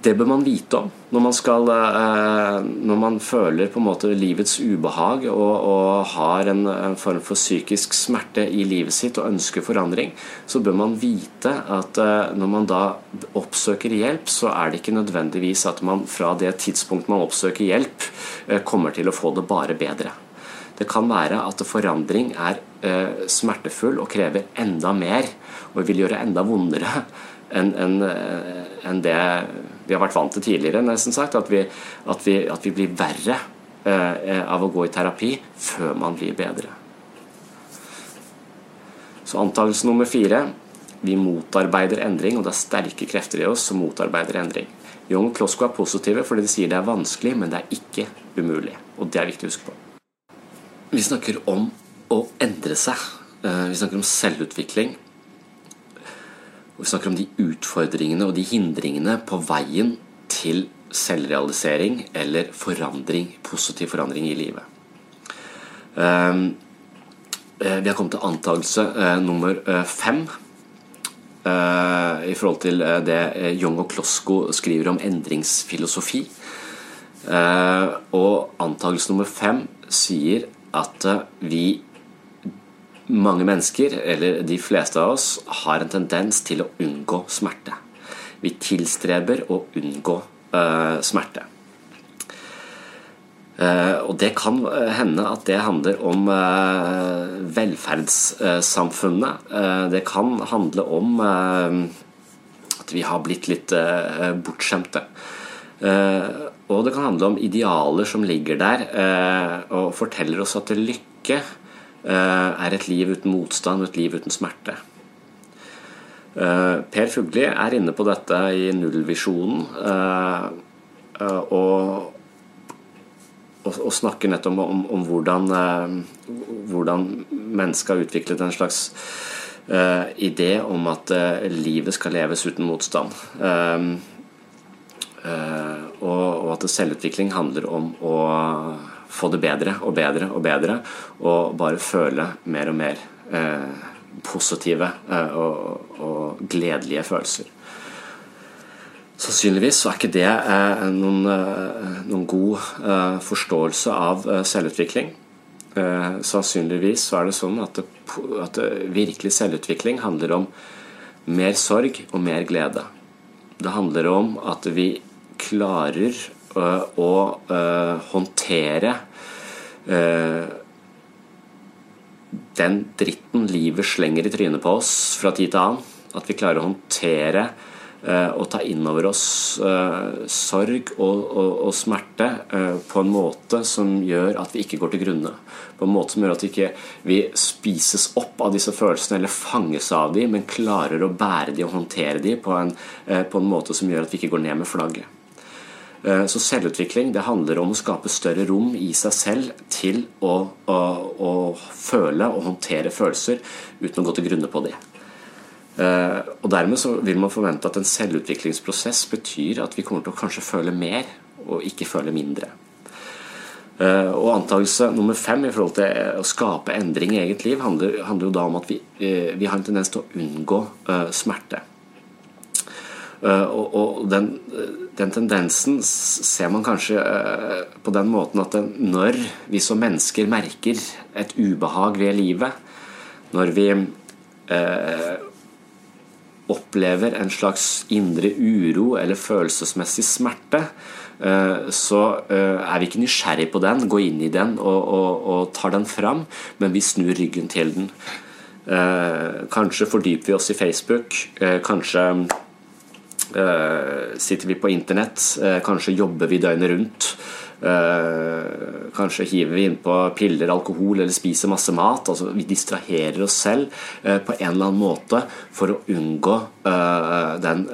Det bør man vite om når man, skal, eh, når man føler på en måte livets ubehag og, og har en, en, form for psykisk smerte i livet sitt og ønsker forandring, så bør man vite at eh, når man da oppsøker hjelp, så er det ikke nødvendigvis at man fra det tidspunkt man oppsøker hjelp, eh, kommer til å få det bare bedre. Det kan være at forandring er smertefull og krever enda mer og vil gjøre enda vondere enn en, en det vi har vært vant til tidligere, nesten sagt. At vi, at vi, at vi blir verre eh, av å gå i terapi før man blir bedre. Så antakelse nummer fire vi motarbeider endring, og det er sterke krefter i oss som motarbeider endring. Young og Klosko er positive fordi de sier det er vanskelig, men det er ikke umulig. Og det er viktig å huske på. Vi snakker om å endre seg. Eh, vi snakker om selvutvikling. Og vi snakker om de utfordringene og de hindringene på veien til selvrealisering eller forandring, positiv forandring i livet. Um, vi har kommet til antakelse uh, nummer uh, fem i forhold til det Young og Klosko skriver om endringsfilosofi. og antakelse nummer fem sier at vi mange mennesker, eller de fleste av oss, har en tendens til å unngå smerte. Vi tilstreber å unngå uh, smerte. Uh, og det kan hende at det handler om uh, velferdssamfunnet. det kan handle om at vi har blitt litt bortskjemte. og det kan handle om idealer som ligger der og forteller oss at lykke er et liv uten motstand et liv uten smerte. Eh, per Fugli er inne på dette i nullvisjonen. Eh, eh, og, og, snakker nettopp om, om hvordan, hvordan mennesket har utviklet en slags idé om at livet skal leves uten motstand. og, og at selvutvikling handler om å få det bedre og bedre og bedre, og bare føle mer og mer positive eh, og, og gledelige følelser. Sannsynligvis er ikke det eh, noen, eh, noen god forståelse av selvutvikling. Sannsynligvis så er det sånn at, det, at det virkelig selvutvikling handler om mer sorg og mer glede. Det handler om at vi klarer å håndtere den dritten livet slenger i trynet på oss fra tid til annen. At vi klarer å håndtere og ta inn over oss sorg og, og, og smerte på en måte som gjør at vi ikke går til grunne. På en måte som gjør at vi ikke vi spises opp av disse følelsene eller fanges av dem, men klarer å bære dem og håndtere dem på en, på en måte som gjør at vi ikke går ned med flagget. Eh, så selvutvikling det handler om å skape større rom i seg selv til å, å, å føle og håndtere følelser uten å gå til grunne på det. Eh, og Dermed så vil man forvente at en selvutviklingsprosess betyr at vi kommer til å kanskje føle mer og ikke føle mindre. Eh, og Antakelse nummer fem i forhold til å skape endring i eget liv handler, handler jo da om at vi, vi har en tendens til å unngå smerte. Og, og den den tendensen ser man kanskje eh, på den måten at når vi som mennesker merker et ubehag ved livet, når vi eh, opplever en slags indre uro eller følelsesmessig smerte, eh, så eh, er vi ikke nysgjerrig på den, går inn i den og, og, og tar den fram, men vi snur ryggen til den. Eh, kanskje fordyper vi oss i Facebook, eh, kanskje Eh, sitter vi på internett, eh, kanskje jobber vi døgnet rundt. Eh, kanskje hiver vi innpå piller, alkohol eller spiser masse mat. altså Vi distraherer oss selv på en eller annen måte for å unngå den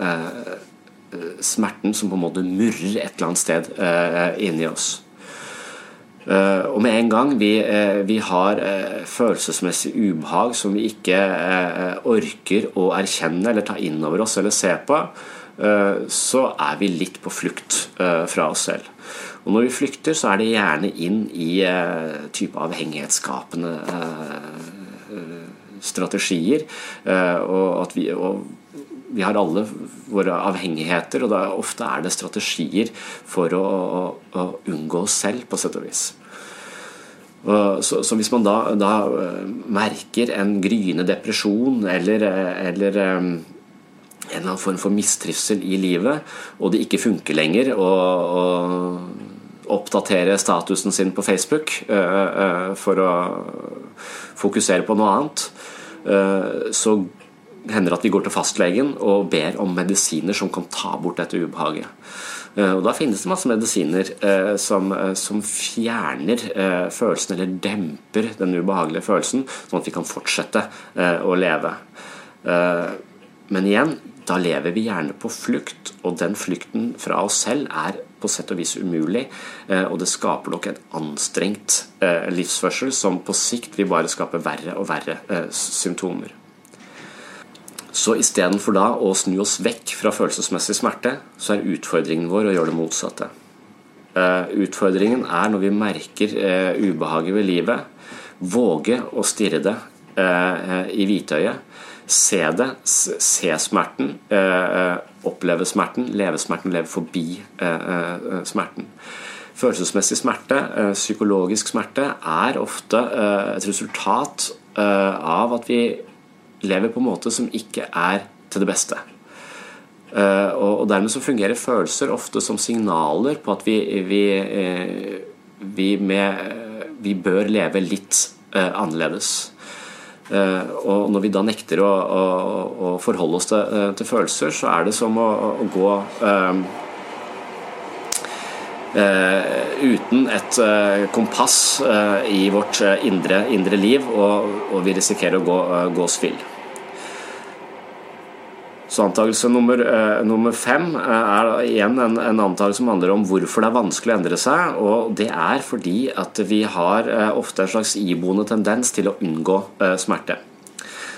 smerten som på en måte murrer et eller annet sted inni oss. Og med en gang vi, vi har følelsesmessig ubehag som vi ikke orker å erkjenne eller ta inn over oss eller se på, Eh, så er vi litt på flukt eh, fra oss selv. Og når vi flykter, så er det gjerne inn i eh, type avhengighetsskapende strategier. Og at vi, og vi har alle våre avhengigheter, og da ofte er det strategier for å, å, å unngå oss selv, på sett og vis. Så, så, hvis man da, da, merker en gryende depresjon eller, eller en eller annen form for mistrivsel i livet, og det ikke funker lenger å, oppdatere statusen sin på Facebook uh, uh, for å fokusere på noe annet, uh, så hender det at vi går til fastlegen og ber om medisiner som kan ta bort dette ubehaget. Og Da finnes det masse medisiner som, som fjerner følelsen, eller demper den ubehagelige følelsen, sånn at vi kan fortsette å leve. Men igjen, da lever vi gjerne på flukt, og den flukten fra oss selv er på sett og vis umulig, eh, og det skaper nok en anstrengt eh, livsførsel som på sikt vil bare skape verre og verre eh, symptomer. Så istedenfor da å snu oss vekk fra følelsesmessig smerte, så er utfordringen vår å gjøre det motsatte. Utfordringen er når vi merker ubehaget ved livet, våge å stirre det i hvitøyet se det, se smerten, eh, eh, oppleve smerten, leve smerten, leve forbi eh, smerten. Følelsesmessig smerte, psykologisk smerte, er ofte et resultat av at vi lever på en måte som ikke er til det beste. Og dermed så fungerer følelser ofte som signaler på at vi, vi, vi, med, vi bør leve litt annerledes. Eh, og når vi da nekter å, å, å forholde oss til, eh, til, følelser, så er det som å, å gå um, uh, uten et uh, kompass uh, i vårt indre, indre liv, og, og, vi risikerer å gå, gå spill. Så antakelse nummer, eh, nummer, fem eh, er igjen en, en antakelse som handler om hvorfor det er vanskelig å endre seg. og Det er fordi at vi har eh, ofte en slags iboende tendens til å unngå eh, smerte.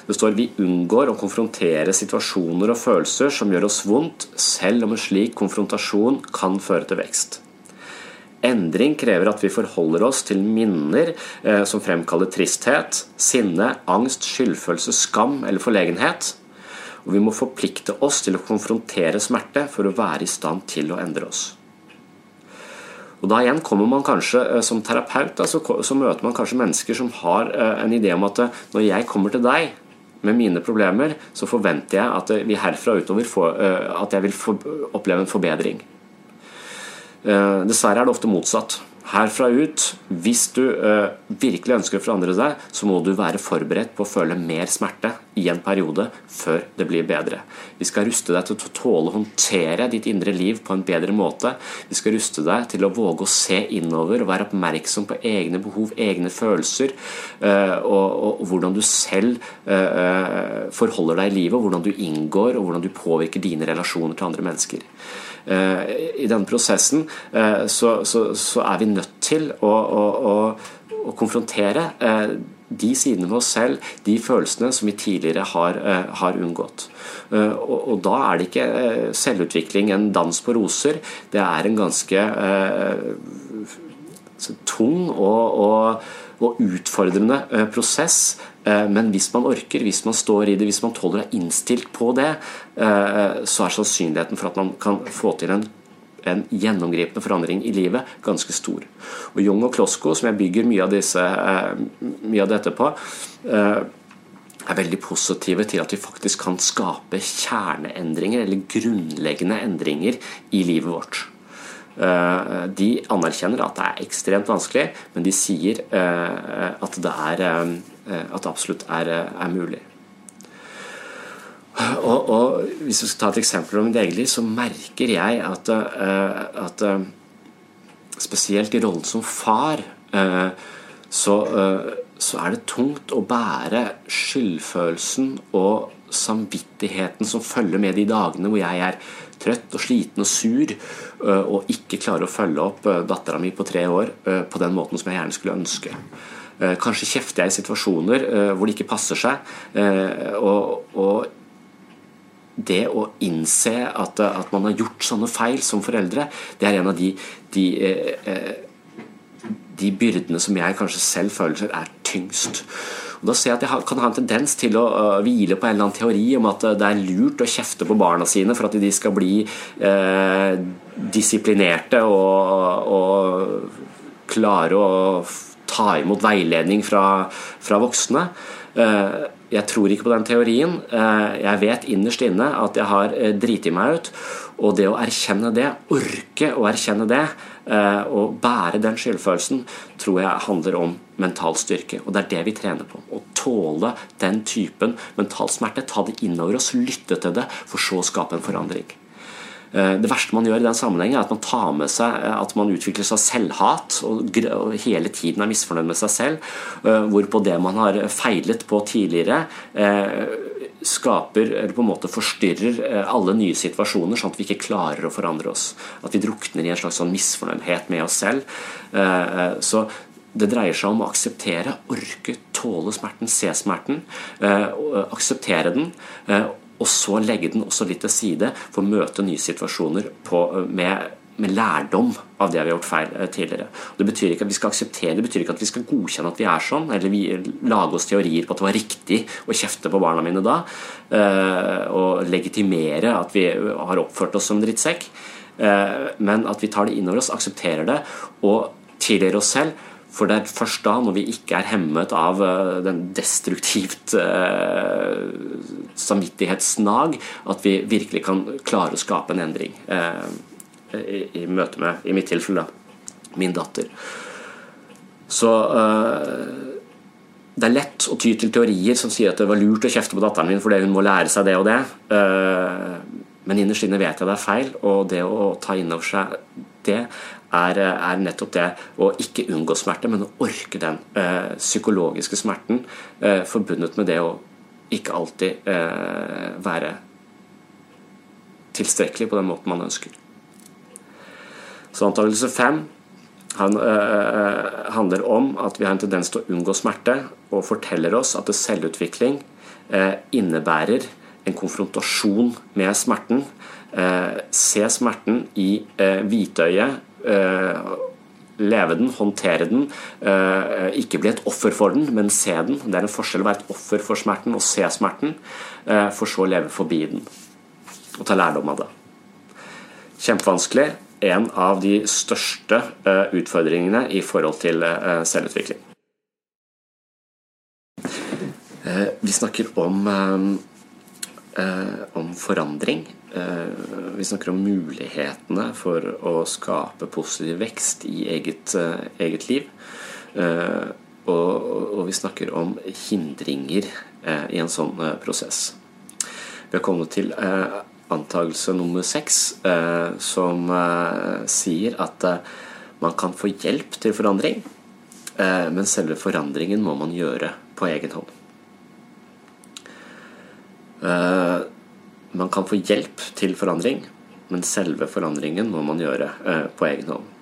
Det står vi unngår å konfrontere situasjoner og følelser som gjør oss vondt, selv om en slik konfrontasjon kan føre til vekst. Endring krever at vi forholder oss til minner eh, som fremkaller tristhet, sinne, angst, skyldfølelse, skam eller forlegenhet og vi må forplikte oss til å konfrontere smerte for å være i stand til å endre oss. Og Da igjen kommer man kanskje eh, som terapeut da, så, møter man kanskje mennesker som har eh, en idé om at eh, når jeg kommer til deg med mine problemer, så forventer jeg at vi herfra utover får, at jeg vil oppleve en forbedring. Dessverre er det ofte motsatt herfra ut, hvis du uh, virkelig ønsker å forandre deg, så må du være forberedt på å føle mer smerte i en periode før det blir bedre. Vi skal ruste deg til å tåle å håndtere ditt indre liv på en bedre måte. Vi skal ruste deg til å våge å se innover og være oppmerksom på egne behov, egne følelser, uh, og, og, hvordan du selv uh, forholder deg i livet, hvordan du inngår, og hvordan du påvirker dine relasjoner til andre mennesker. Eh, i denne prosessen eh, så, så, så, er vi nødt til å, å, å, å konfrontere eh, de sidene ved oss selv, de følelsene som vi tidligere har, har unngått. Og, og, da er det ikke selvutvikling en dans på roser. Det er en ganske tung og, og, og utfordrende prosess Eh, men hvis man orker, hvis man står i det, hvis man tåler å være innstilt på det, eh, så er sannsynligheten for at man kan få til en, en gjennomgripende forandring i livet ganske stor. Og Jung og Klosko, som jeg bygger mye av, disse, eh, mye av dette på, er veldig positive til at vi faktisk kan skape kjerneendringer eller grunnleggende endringer i livet vårt. De anerkjenner at det er ekstremt vanskelig, men de sier at det er Eh, at det absolutt er, eh, er mulig. Og, og, Hvis vi skal ta et eksempel om mitt eget liv, så merker jeg at, eh, at spesielt i rollen som far så, så, er det tungt å bære skyldfølelsen og samvittigheten som følger med de dagene hvor jeg er trøtt og sliten og sur og ikke klarer å følge opp dattera mi på tre år på den måten som jeg gjerne skulle ønske. Eh, kanskje kjefter jeg i situasjoner eh, hvor det ikke passer seg. Eh, og, og det å innse at, at, man har gjort sånne feil som foreldre, det er en av de, de, de byrdene som jeg kanskje selv føler er tyngst. Og da ser jeg at jeg kan ha en tendens til å hvile på en eller annen teori om at det er lurt å kjefte på barna sine for at de skal bli eh, disiplinerte og, og klare å ta imot veiledning fra, fra voksne. Eh, jeg tror ikke på den teorien. Eh, jeg vet innerst inne at jeg har eh, driti meg ut. Og det å erkjenne det, orke å erkjenne det, og bære den skyldfølelsen, tror jeg handler om mental styrke. Og det er det vi trener på. Å tåle den typen mental smerte. Ta det innover oss, lytte til det, for så å skape en forandring. Eh, det verste man gjør i den sammenhengen, er at man tar med seg eh, at man utvikler seg selvhat og hele tiden er misfornøyd med seg selv. Eh, hvorpå det man har feilet på tidligere, skaper, eller på en måte forstyrrer eh, alle nye situasjoner, sånn at vi ikke klarer å forandre oss. At vi drukner i en slags sånn misfornøydhet med oss selv. Så det dreier seg om å akseptere, orke, tåle smerten, se smerten, akseptere den og så legge den også litt til side for å møte nye situasjoner på, med, med, lærdom av det vi har gjort feil eh, tidligere. Det betyr ikke at vi skal akseptere det betyr ikke at vi skal godkjenne at vi er sånn, eller vi lage oss teorier på at det var riktig å kjefte på barna mine da, eh, og legitimere at vi har oppført oss som drittsekk, eh, men at vi tar det innover oss, aksepterer det og tilgir oss selv for det er først da, når vi ikke er hemmet av den destruktivt samvittighetsnag, at vi virkelig kan klare å skape en endring. Uh, i, i, møte med, i mitt tilfelle, da, min datter. Så det er lett å ty til teorier som sier at det var lurt å kjefte på datteren min fordi hun må lære seg det og det. Men innerst inne vet jeg det er feil, og det å ta inn over seg det er, er, nettopp det å ikke unngå smerte, men å orke den eh, psykologiske smerten eh, forbundet med det å ikke alltid eh, være tilstrekkelig på den måten man ønsker. Så antakelse fem han, øh, handler om at vi har en tendens til å unngå smerte, og forteller oss at selvutvikling øh, innebærer en konfrontasjon med smerten. Øh, se smerten i hvitøyet leve den, håndtere den. Ikke bli et offer for den, men se den. Det er en forskjell å være et offer for smerten og se smerten, for så å leve forbi den og ta lærdom av det. Kjempevanskelig. En av de største utfordringene i forhold til selvutvikling. Vi snakker om, om forandring Eh, vi snakker om mulighetene for å skape positiv vekst i eget, eh, eget liv. Eh, og, og, vi snakker om hindringer i en sånn prosess. Vi har kommet til antakelse nummer seks, som sier at man kan få hjelp til forandring, men selve forandringen må man gjøre på egen hånd. Man kan få hjelp til forandring, men selve forandringen må man gjøre eh, på egen hånd.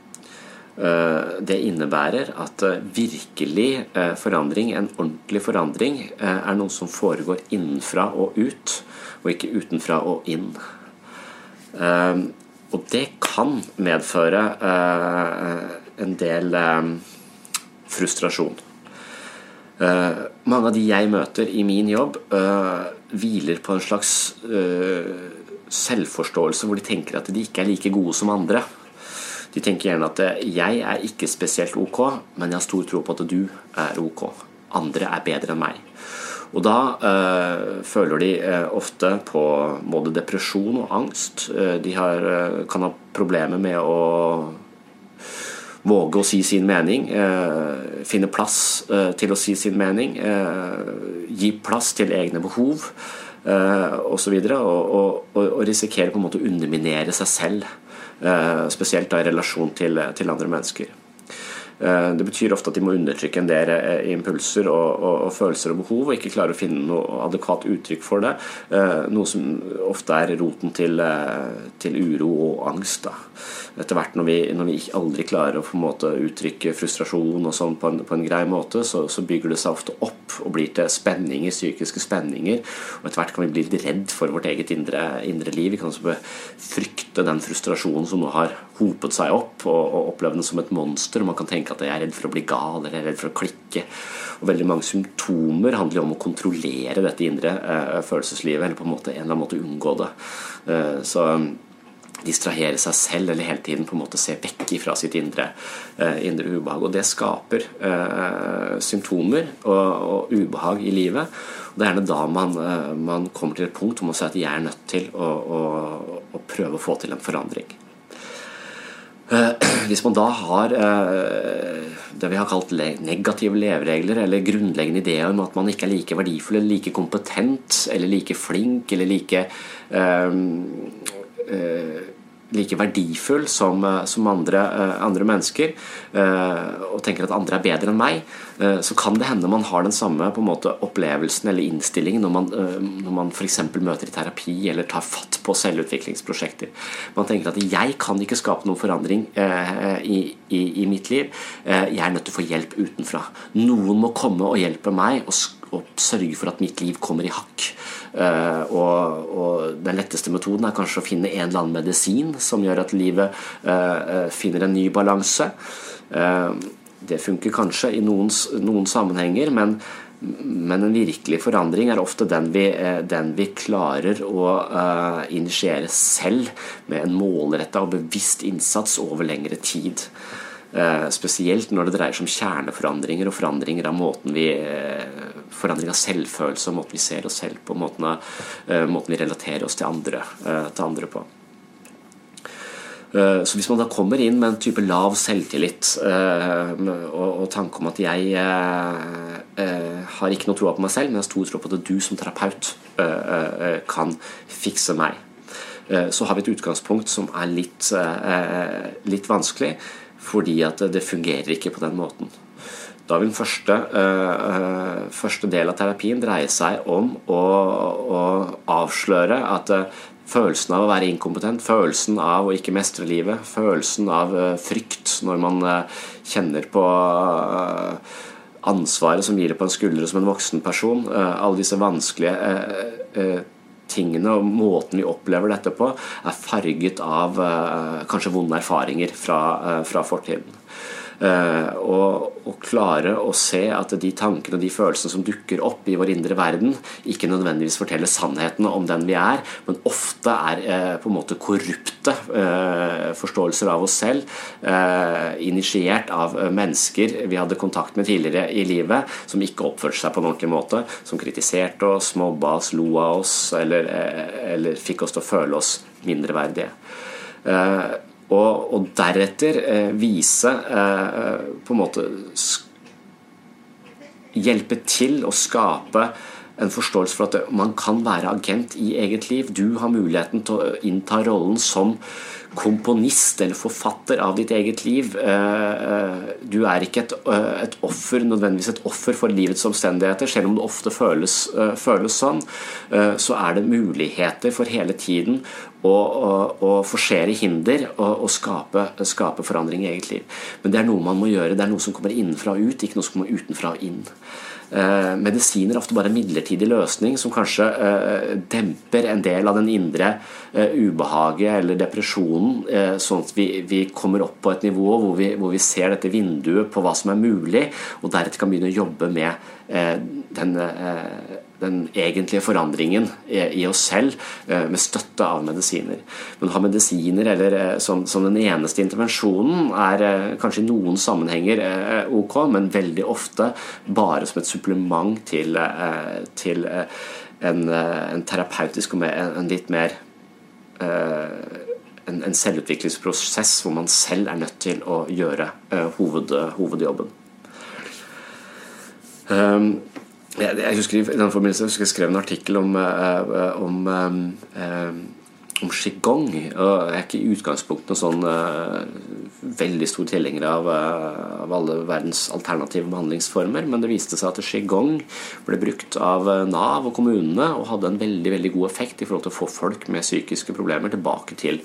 Eh, det innebærer at eh, virkelig forandring, en ordentlig forandring, er noe som foregår innenfra og ut, og ikke utenfra og inn. Og det kan medføre en del frustrasjon. Mange av de jeg møter i min jobb, hviler på en slags selvforståelse hvor de tenker at de ikke er like gode som andre. De tenker gjerne at eh, 'jeg er ikke spesielt ok, men jeg har stor tro på at du er ok'. Andre er bedre enn meg. Og da øh, føler de øh, ofte på både depresjon og angst. de har, kan ha problemer med å våge å si sin mening, øh, finne plass til å si sin mening, gi plass til egne behov osv. Og, og, og, og risikere på en måte å underminere seg selv, spesielt da i relasjon til, til andre mennesker. Det betyr ofte at de må undertrykke en del impulser og, og, og, følelser og behov, og ikke klare å finne noe adekvat uttrykk for det. Noe som ofte er roten til, til uro og angst. Da etter hvert når vi, når vi aldri klarer å måte uttrykke frustrasjon og sånn på, på, en grei måte, så, så, bygger det seg ofte opp og blir til spenninger, psykiske spenninger. Og etter hvert kan vi bli litt redd for vårt eget indre, indre liv. Vi kan også frykte den frustrasjonen som nå har hopet seg opp, og, og opplevd den som et monster. og Man kan tenke at jeg er redd for å bli gal eller jeg er redd for å klikke. Og veldig mange symptomer handler om å kontrollere dette indre eh, følelseslivet, eller på en måte en eller annen måte unngå det. Eh, så distrahere seg selv eller hele tiden på en måte se vekk fra sitt indre, eh, indre ubehag. Og det skaper uh, symptomer og, og, ubehag i livet. Og Det er gjerne da man, uh, man, kommer til et punkt hvor man sier at jeg er nødt til å, å, å prøve å få til en forandring. Hvis man da har det vi har kalt negative leveregler, eller grunnleggende ideer om at man ikke er like verdifull eller like kompetent eller like flink eller like like verdifull som, eh, som andre, eh, andre, mennesker, og tenker at andre er bedre enn meg, så kan det hende man har den samme måte, opplevelsen eller innstillingen når man, når man f.eks. møter i terapi eller tar fatt på selvutviklingsprosjekter. Man tenker at 'jeg kan ikke skape noen forandring i, i, i mitt liv', jeg er nødt til å få hjelp utenfra. Noen må komme og hjelpe meg og, og sørge for at mitt liv kommer i hakk. Uh, og, og, Den letteste metoden er kanskje å finne en eller annen medisin som gjør at livet uh, finner en ny balanse. Uh, det funker kanskje i noen, noen sammenhenger, men, men, en virkelig forandring er ofte den vi, den vi klarer å initiere selv med en målretta og bevisst innsats over lengre tid. Eh, spesielt når det dreier seg om kjerneforandringer og forandringer av måten vi eh, forandring av selvfølelse og måten vi ser oss selv på, måten, eh, måten vi relaterer oss til andre, til andre på. Så Hvis man da kommer inn med en type lav selvtillit og, tanke om at jeg har ikke noe tro på meg selv, men jeg har stor tro på at du som terapeut kan fikse meg, så har vi et utgangspunkt som er litt, litt vanskelig fordi at det fungerer ikke på den måten. Da vil den første, uh, første del av terapien dreie seg om å, å avsløre at uh, følelsen av å være inkompetent, følelsen av å ikke mestre livet, følelsen av uh, frykt når man kjenner på ansvaret som gir det på en skulder som en voksen person, alle disse vanskelige tingene og måten vi opplever dette på, er farget av eh, kanskje vonde erfaringer fra, eh, fra fortiden. Uh, og, og, klare å se at de tankene og de følelsene som dukker opp i vår indre verden, ikke nødvendigvis forteller sannheten om den vi er, men ofte er uh, på en måte korrupte uh, forståelser av oss selv, initiert av mennesker vi hadde kontakt med tidligere i livet, som ikke oppførte seg på en ordentlig måte, som kritiserte oss, mobba oss, lo av oss, eller, eller fikk oss til å føle oss mindreverdige. Og, og deretter eh, vise eh, på en måte Hjelpe til å skape en forståelse for at man kan være agent i eget liv. Du har muligheten til å innta rollen som komponist eller forfatter av ditt eget liv. Eh, eh, du er ikke et, eh, et, offer, nødvendigvis et offer for livets omstendigheter, selv om det ofte føles, føles sånn. Så er det muligheter for hele tiden å, å, å forsere hinder og, og skape, skape, forandring i eget liv. Men det er noe man må gjøre. Det er noe som kommer innenfra og ut, ikke noe som kommer utenfra og inn. Eh, medisiner er ofte bare en midlertidig løsning som kanskje eh, demper en del av den indre eh, ubehaget eller depresjonen, sånn at vi, vi kommer opp på et nivå hvor vi, hvor vi, ser dette vinduet på hva som er mulig, og deretter kan begynne å jobbe med den den egentlige forandringen i oss selv eh, med støtte av medisiner. Men å ha medisiner eller, eh, som, som, den eneste intervensjonen er eh, kanskje i noen sammenhenger ok, men veldig ofte bare som et supplement til, til en, en, terapeutisk og en, litt mer en, en, selvutviklingsprosess hvor man selv er nødt til å gjøre hoved, hovedjobben. Um, jeg, jeg husker i den forbindelse jeg, jeg skrev en artikkel om, uh, om, um, om qigong. og Jeg er ikke i utgangspunktet noen sånn veldig stor tilhenger av, av, alle verdens alternative behandlingsformer, men det viste seg at qigong ble brukt av Nav og kommunene og hadde en veldig veldig god effekt i forhold til å få folk med psykiske problemer tilbake til,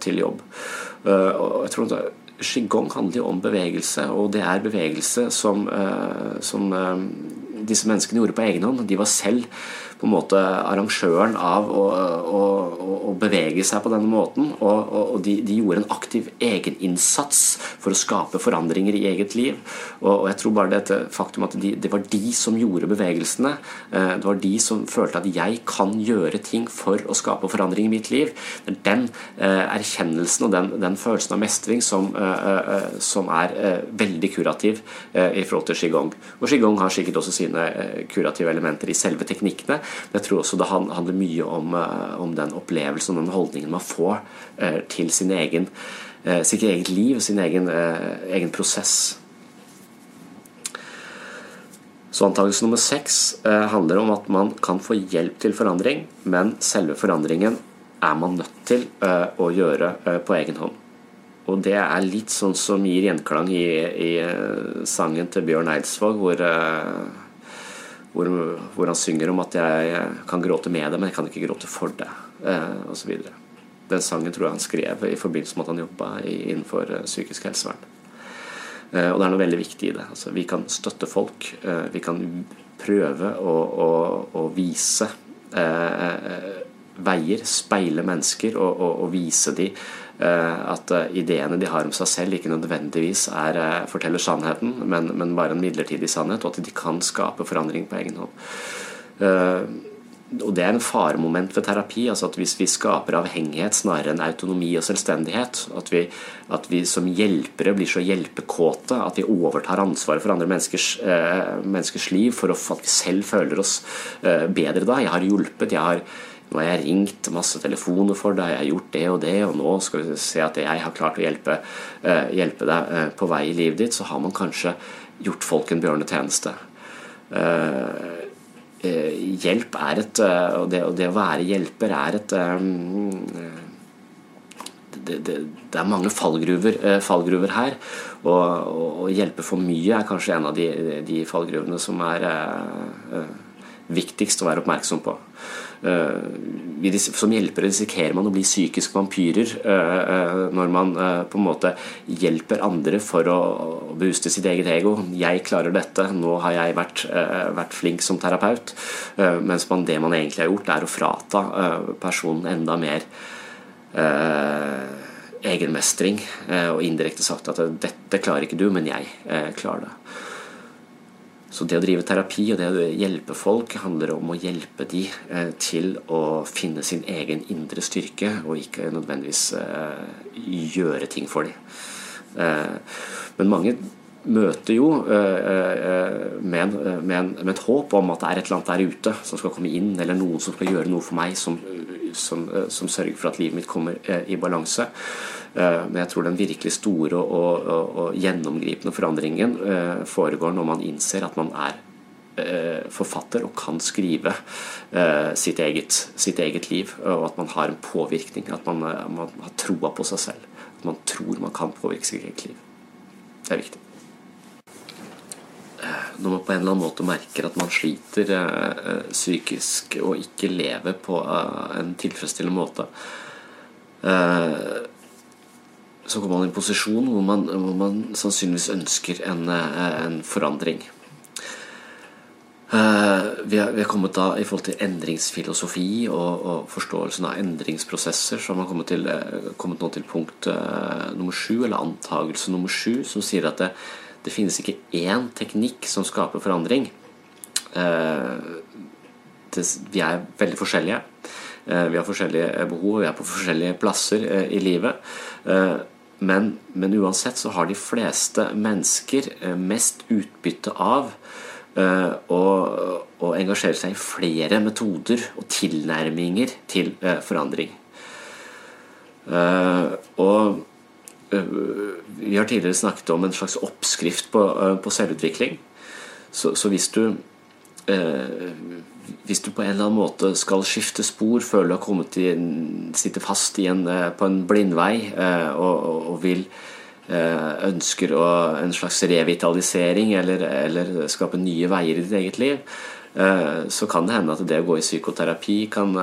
til jobb. og jeg tror at Qigong handler jo om bevegelse, og det er bevegelse som, som disse menneskene gjorde på egen hånd. De var selv på en måte arrangøren av å, å, å bevege seg på denne måten. Og, og de, de, gjorde en aktiv egeninnsats for å skape forandringer i eget liv. Og, og jeg tror bare dette faktum at de, det var de som gjorde bevegelsene. Eh, det var de som følte at jeg kan gjøre ting for å skape forandring i mitt liv. Det er den eh, erkjennelsen og den, den, følelsen av mestring som, eh, som er veldig kurativ i forhold til qigong. Og qigong har sikkert også sine kurative elementer i selve teknikkene. Jeg tror også det handler mye om, eh, om den opplevelsen og den holdningen man får eh, til sin egen, eh, sitt eget liv, sin egen, egen prosess. Så antakelse nummer seks handler om at man kan få hjelp til forandring, men selve forandringen er man nødt til å gjøre på egen hånd. Og det er litt sånn som gir gjenklang i, i sangen til Bjørn Eidsvåg, hvor, hvor, hvor, han synger om at jeg kan gråte med det, men jeg kan ikke gråte for det, osv. Den sangen tror jeg han skrev i forbindelse med at han jobba innenfor psykisk helsevern. Og det er noe veldig viktig i det. Altså, vi kan støtte folk. Vi kan prøve å, å, å vise eh, veier, speile mennesker og, og, og vise dem eh, at ideene de har om seg selv, ikke nødvendigvis er, eh, forteller sannheten, men, men, bare en midlertidig sannhet, og at de kan skape forandring på egen hånd. Eh, og Det er en faremoment ved terapi. altså at Hvis vi skaper avhengighet snarere enn autonomi og selvstendighet, at vi, at vi som hjelpere blir så hjelpekåte at vi overtar ansvaret for andre menneskers, eh, menneskers liv for at vi selv føler oss eh, bedre da. Jeg har hjulpet, jeg har, nå har jeg ringt masse telefoner for deg, jeg har gjort det og det, og nå skal vi se at jeg har klart å hjelpe, eh, hjelpe deg eh, på vei i livet ditt, så har man kanskje gjort folk en bjørnetjeneste. Eh, hjelp er et eh, Og det, det, å være hjelper er et eh, det, det, det er mange fallgruver, fallgruver her. Og å hjelpe for mye er kanskje en av de, de fallgruvene som er viktigst å være oppmerksom på. Eh, som hjelpere risikerer man å bli psykiske vampyrer eh, eh, når man på en måte hjelper andre for å booste sitt eget ego. 'Jeg klarer dette, nå har jeg vært, vært flink som terapeut'. Mens man, det man egentlig har gjort, er å frata personen enda mer egenmestring, og indirekte sagt at 'dette klarer ikke du, men jeg klarer det'. Så det å drive terapi og det å hjelpe folk handler om å hjelpe de eh, til å finne sin egen indre styrke, og ikke nødvendigvis eh, gjøre ting for dem. Eh, men mange møter jo med, med, med, et håp om at det er et eller annet der ute som skal komme inn, eller noen som skal gjøre noe for meg som, som, som sørger for at livet mitt kommer i balanse. Eh, men jeg tror den virkelig store og, og, og gjennomgripende forandringen eh, foregår når man innser at man er eh, forfatter og kan skrive sitt eget, sitt eget liv, og at man har en påvirkning, at man, man har troa på seg selv. At man tror man kan påvirke sitt eget liv. Det er viktig. Når man på en eller annen måte merker at man sliter psykisk og ikke lever på en tilfredsstillende måte, så kommer man i en posisjon hvor man, hvor man sannsynligvis ønsker en, eh, en forandring. Vi, har, kommet da i forhold til endringsfilosofi og, og forståelsen av endringsprosesser, så har man kommet, til, kommet nå til punkt nummer sju, eller antagelse nummer sju, som sier at det, det finnes ikke én teknikk som skaper forandring. Vi er veldig forskjellige. Vi har forskjellige behov, vi er på forskjellige plasser i livet. Men, men, uansett så har de fleste mennesker eh, mest utbytte av å, å, engasjere seg i flere metoder og tilnærminger til forandring. Og vi har tidligere snakket om en slags oppskrift på, på selvutvikling. Så, så hvis du hvis du på en eller annen måte skal skifte spor, føler du har kommet til, sitter fast en, eh, på en blindvei eh, og, og vil eh, ønsker å, en slags revitalisering eller, eller, skape nye veier i ditt eget liv, så kan det hende at det å gå i psykoterapi kan,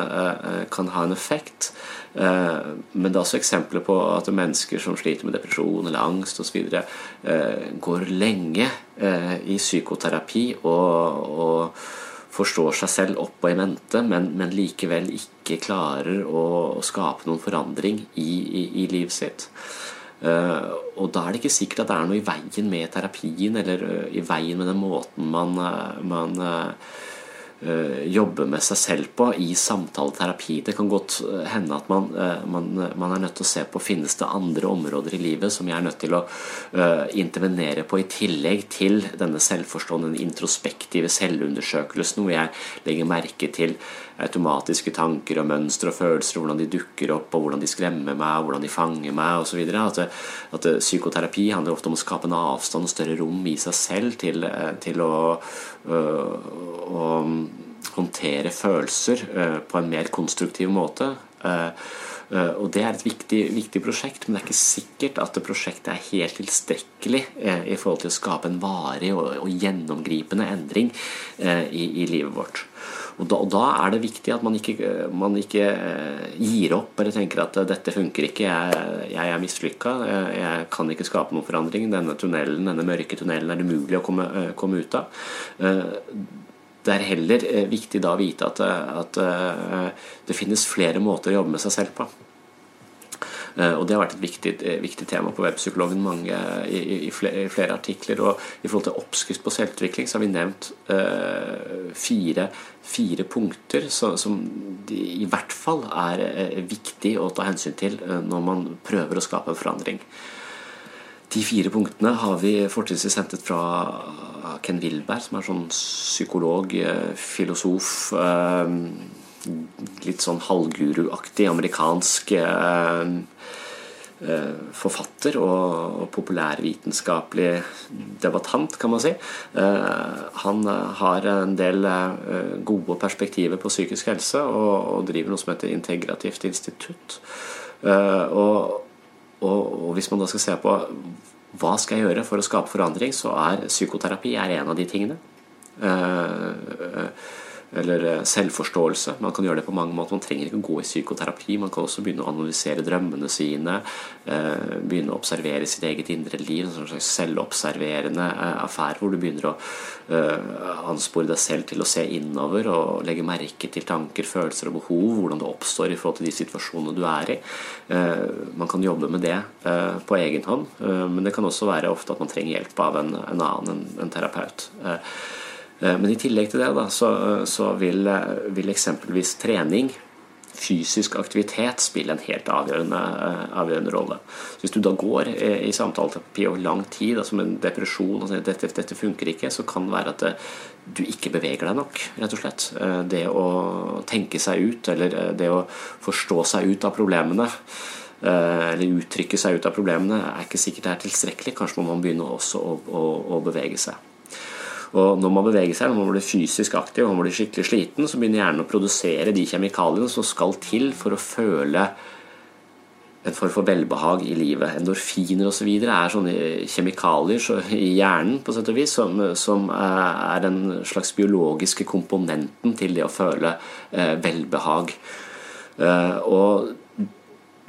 kan ha en effekt. Men det er også eksempler på at mennesker som sliter med depresjon eller angst osv., går lenge i psykoterapi og, og forstår seg selv opp og i mente, men, men likevel ikke klarer å, skape noen forandring i, i, i livet sitt. Uh, og da er det ikke sikkert at det er noe i veien med terapien, eller uh, i veien med den måten man, uh, man Eh, jobbe med seg selv på i samtaleterapi. Det kan godt eh, hende at man, eh, man, man, er nødt til å se på finnes det andre områder i livet som jeg er nødt til å intervenere på i tillegg til denne selvforstående, introspektive selvundersøkelsen, hvor jeg legger merke til automatiske tanker og mønstre og følelser, hvordan de dukker opp, og hvordan de skremmer meg, hvordan de fanger meg osv. At, at psykoterapi handler ofte om å skape en avstand og større rom i seg selv til, til å, å håndtere følelser på en mer konstruktiv måte. Og Det er et viktig, viktig, prosjekt, men det er ikke sikkert at prosjektet er helt tilstrekkelig i forhold til å skape en varig og, og gjennomgripende endring i, i livet vårt. Og da, og da, er det viktig at man ikke, man ikke eh, gir opp eller tenker at dette funker ikke, jeg, jeg er mislykka, jeg, kan ikke skape noen forandring. Denne tunnelen, denne mørke tunnelen er det umulig å komme, eh, komme ut av. Eh, det er heller viktig da å vite at, at det finnes flere måter å jobbe med seg selv på. Eh, og Det har vært et viktig, eh, viktig tema på Webpsykologen mange, i, i, flere, artikler. og I forhold til oppskrift på selvutvikling så har vi nevnt uh, fire, fire, punkter som, som i hvert fall er viktig å ta hensyn til når man prøver å skape en forandring. De fire punktene har vi fortrinnsvis hentet fra Ken Wilberg, som er sånn psykolog, filosof litt sånn halvguruaktig amerikansk eh, eh, forfatter og, populærvitenskapelig debattant, kan man si. Eh, han har en del gode perspektiver på psykisk helse og driver noe som heter Integrativt institutt. Og, og, og, hvis man da skal se på hva skal jeg gjøre for å skape forandring, så er psykoterapi er en av de tingene eller eh, selvforståelse. Man kan gjøre det på mange måter. Man trenger ikke å gå i psykoterapi. Man kan også begynne å analysere drømmene sine. Eh, begynne å observere sitt eget indre liv. En slags selvobserverende eh, affære hvor du begynner å anspore deg selv til å se innover og legge merke til tanker, følelser og behov. Hvordan det oppstår i forhold til de situasjonene du er i. Man kan jobbe med det på egen hånd, men det kan også være ofte at man trenger hjelp av en, en annen, en, en terapeut. Eh, men i tillegg til det da, så, så vil, eh, vil, eksempelvis trening, fysisk aktivitet, spille en helt avgjørende, eh, avgjørende rolle. Så hvis du da går i samtaleterapi over lang tid, altså med en depresjon og sier dette, dette funker ikke, så kan det være at det, du ikke beveger deg nok, rett og slett. Det å tenke seg ut, eller det å forstå seg ut av problemene eller uttrykke seg ut av problemene, er ikke sikkert det er tilstrekkelig. Kanskje må man begynne også å, å, å bevege seg. Og når man beveger seg, når man blir fysisk aktiv og man blir skikkelig sliten, så begynner hjernen å produsere de kjemikaliene som skal til for å føle en form for velbehag i livet. Endorfiner osv. er sånne kjemikalier i hjernen på sett og vis, som, som, er den slags biologiske komponenten til det å føle eh, velbehag. Eh, og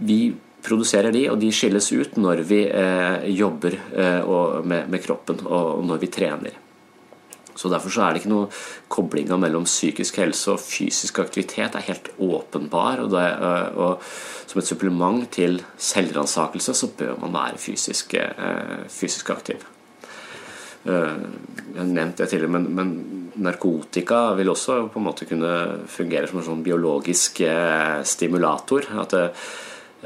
vi produserer de, og de skilles ut når vi eh, jobber med, med kroppen og når vi trener. Så Derfor så er det ikke noe koblinga mellom psykisk helse og fysisk aktivitet er helt åpenbar. Og, det, øh, og som et supplement til selvransakelse så bør man være fysisk, øh, fysisk aktiv. Øh, jeg har nevnt det tidligere, men, men, narkotika vil også på en måte kunne fungere som en sånn biologisk stimulator. At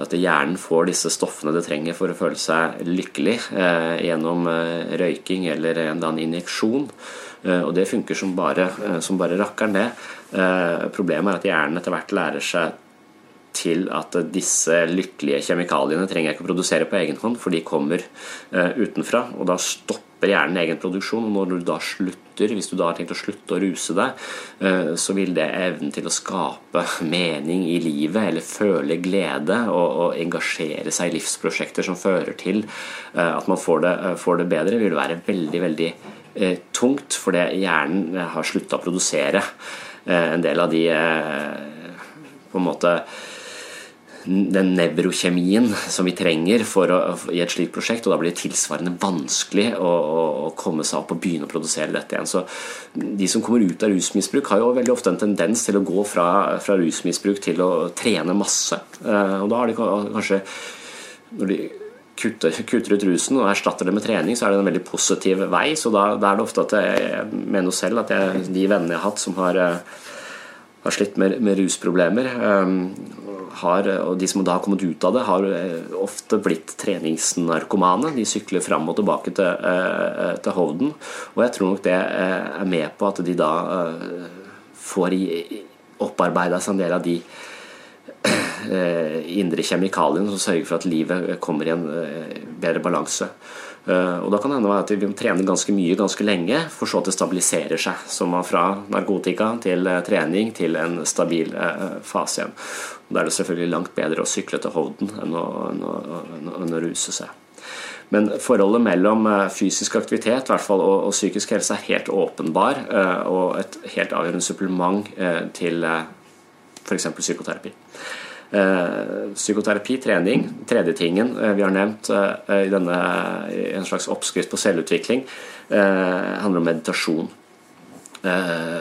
at hjernen får disse stoffene det trenger for å føle seg lykkelig eh, gjennom eh, røyking eller en eller annen injeksjon. Eh, og det funker som bare, eh, som bare rakkeren, det. Eh, problemet er at hjernen etter hvert lærer seg til at disse lykkelige kjemikaliene trenger jeg ikke å produsere på egen hånd, for de kommer utenfra. Og da stopper hjernen egen produksjon. Og når du da slutter, hvis du da har tenkt å slutte å ruse deg, så vil det evnen til å skape mening i livet, eller føle glede og, og engasjere seg i livsprosjekter som fører til at man får det, får det bedre, vil være veldig, veldig Eh, tungt fordi hjernen har slutta å produsere eh, en del av de eh, på en måte den nevrokjemien som vi trenger for å, i et slikt prosjekt. Og da blir det tilsvarende vanskelig å, å, å, komme seg opp og begynne å produsere dette igjen. Så de som kommer ut av rusmisbruk, har jo veldig ofte en tendens til å gå fra, fra rusmisbruk til å trene masse. Og da har de kanskje når de kutter, kutter, ut rusen og erstatter det med trening, så er det en veldig positiv vei. Så da, da er det ofte at jeg, mener selv at jeg, de vennene jeg har hatt som har, eh, har slitt med, med rusproblemer, um, har, og de som da har kommet ut av det, har eh, ofte blitt treningsnarkomane. De sykler fram og tilbake til, til Hovden. Og jeg tror nok det er med på at de da får opparbeida seg en del av de Eh, indre kjemikaliene som sørger for at livet kommer i en eh, bedre balanse. Og Da kan det hende at vi trener ganske mye ganske lenge, for så at det stabiliserer seg. Så man fra narkotika til trening til en stabil fase igjen. Da er det selvfølgelig langt bedre å sykle til Hovden enn å, enn å, enn å ruse seg. Men forholdet mellom fysisk aktivitet hvert fall, og, og, psykisk helse er helt åpenbar, og et helt avgjørende supplement til f.eks. psykoterapi. Eh, psykoterapi, trening, tredje tingen eh, vi har nevnt eh, i denne en slags oppskrift på selvutvikling, handler om meditasjon.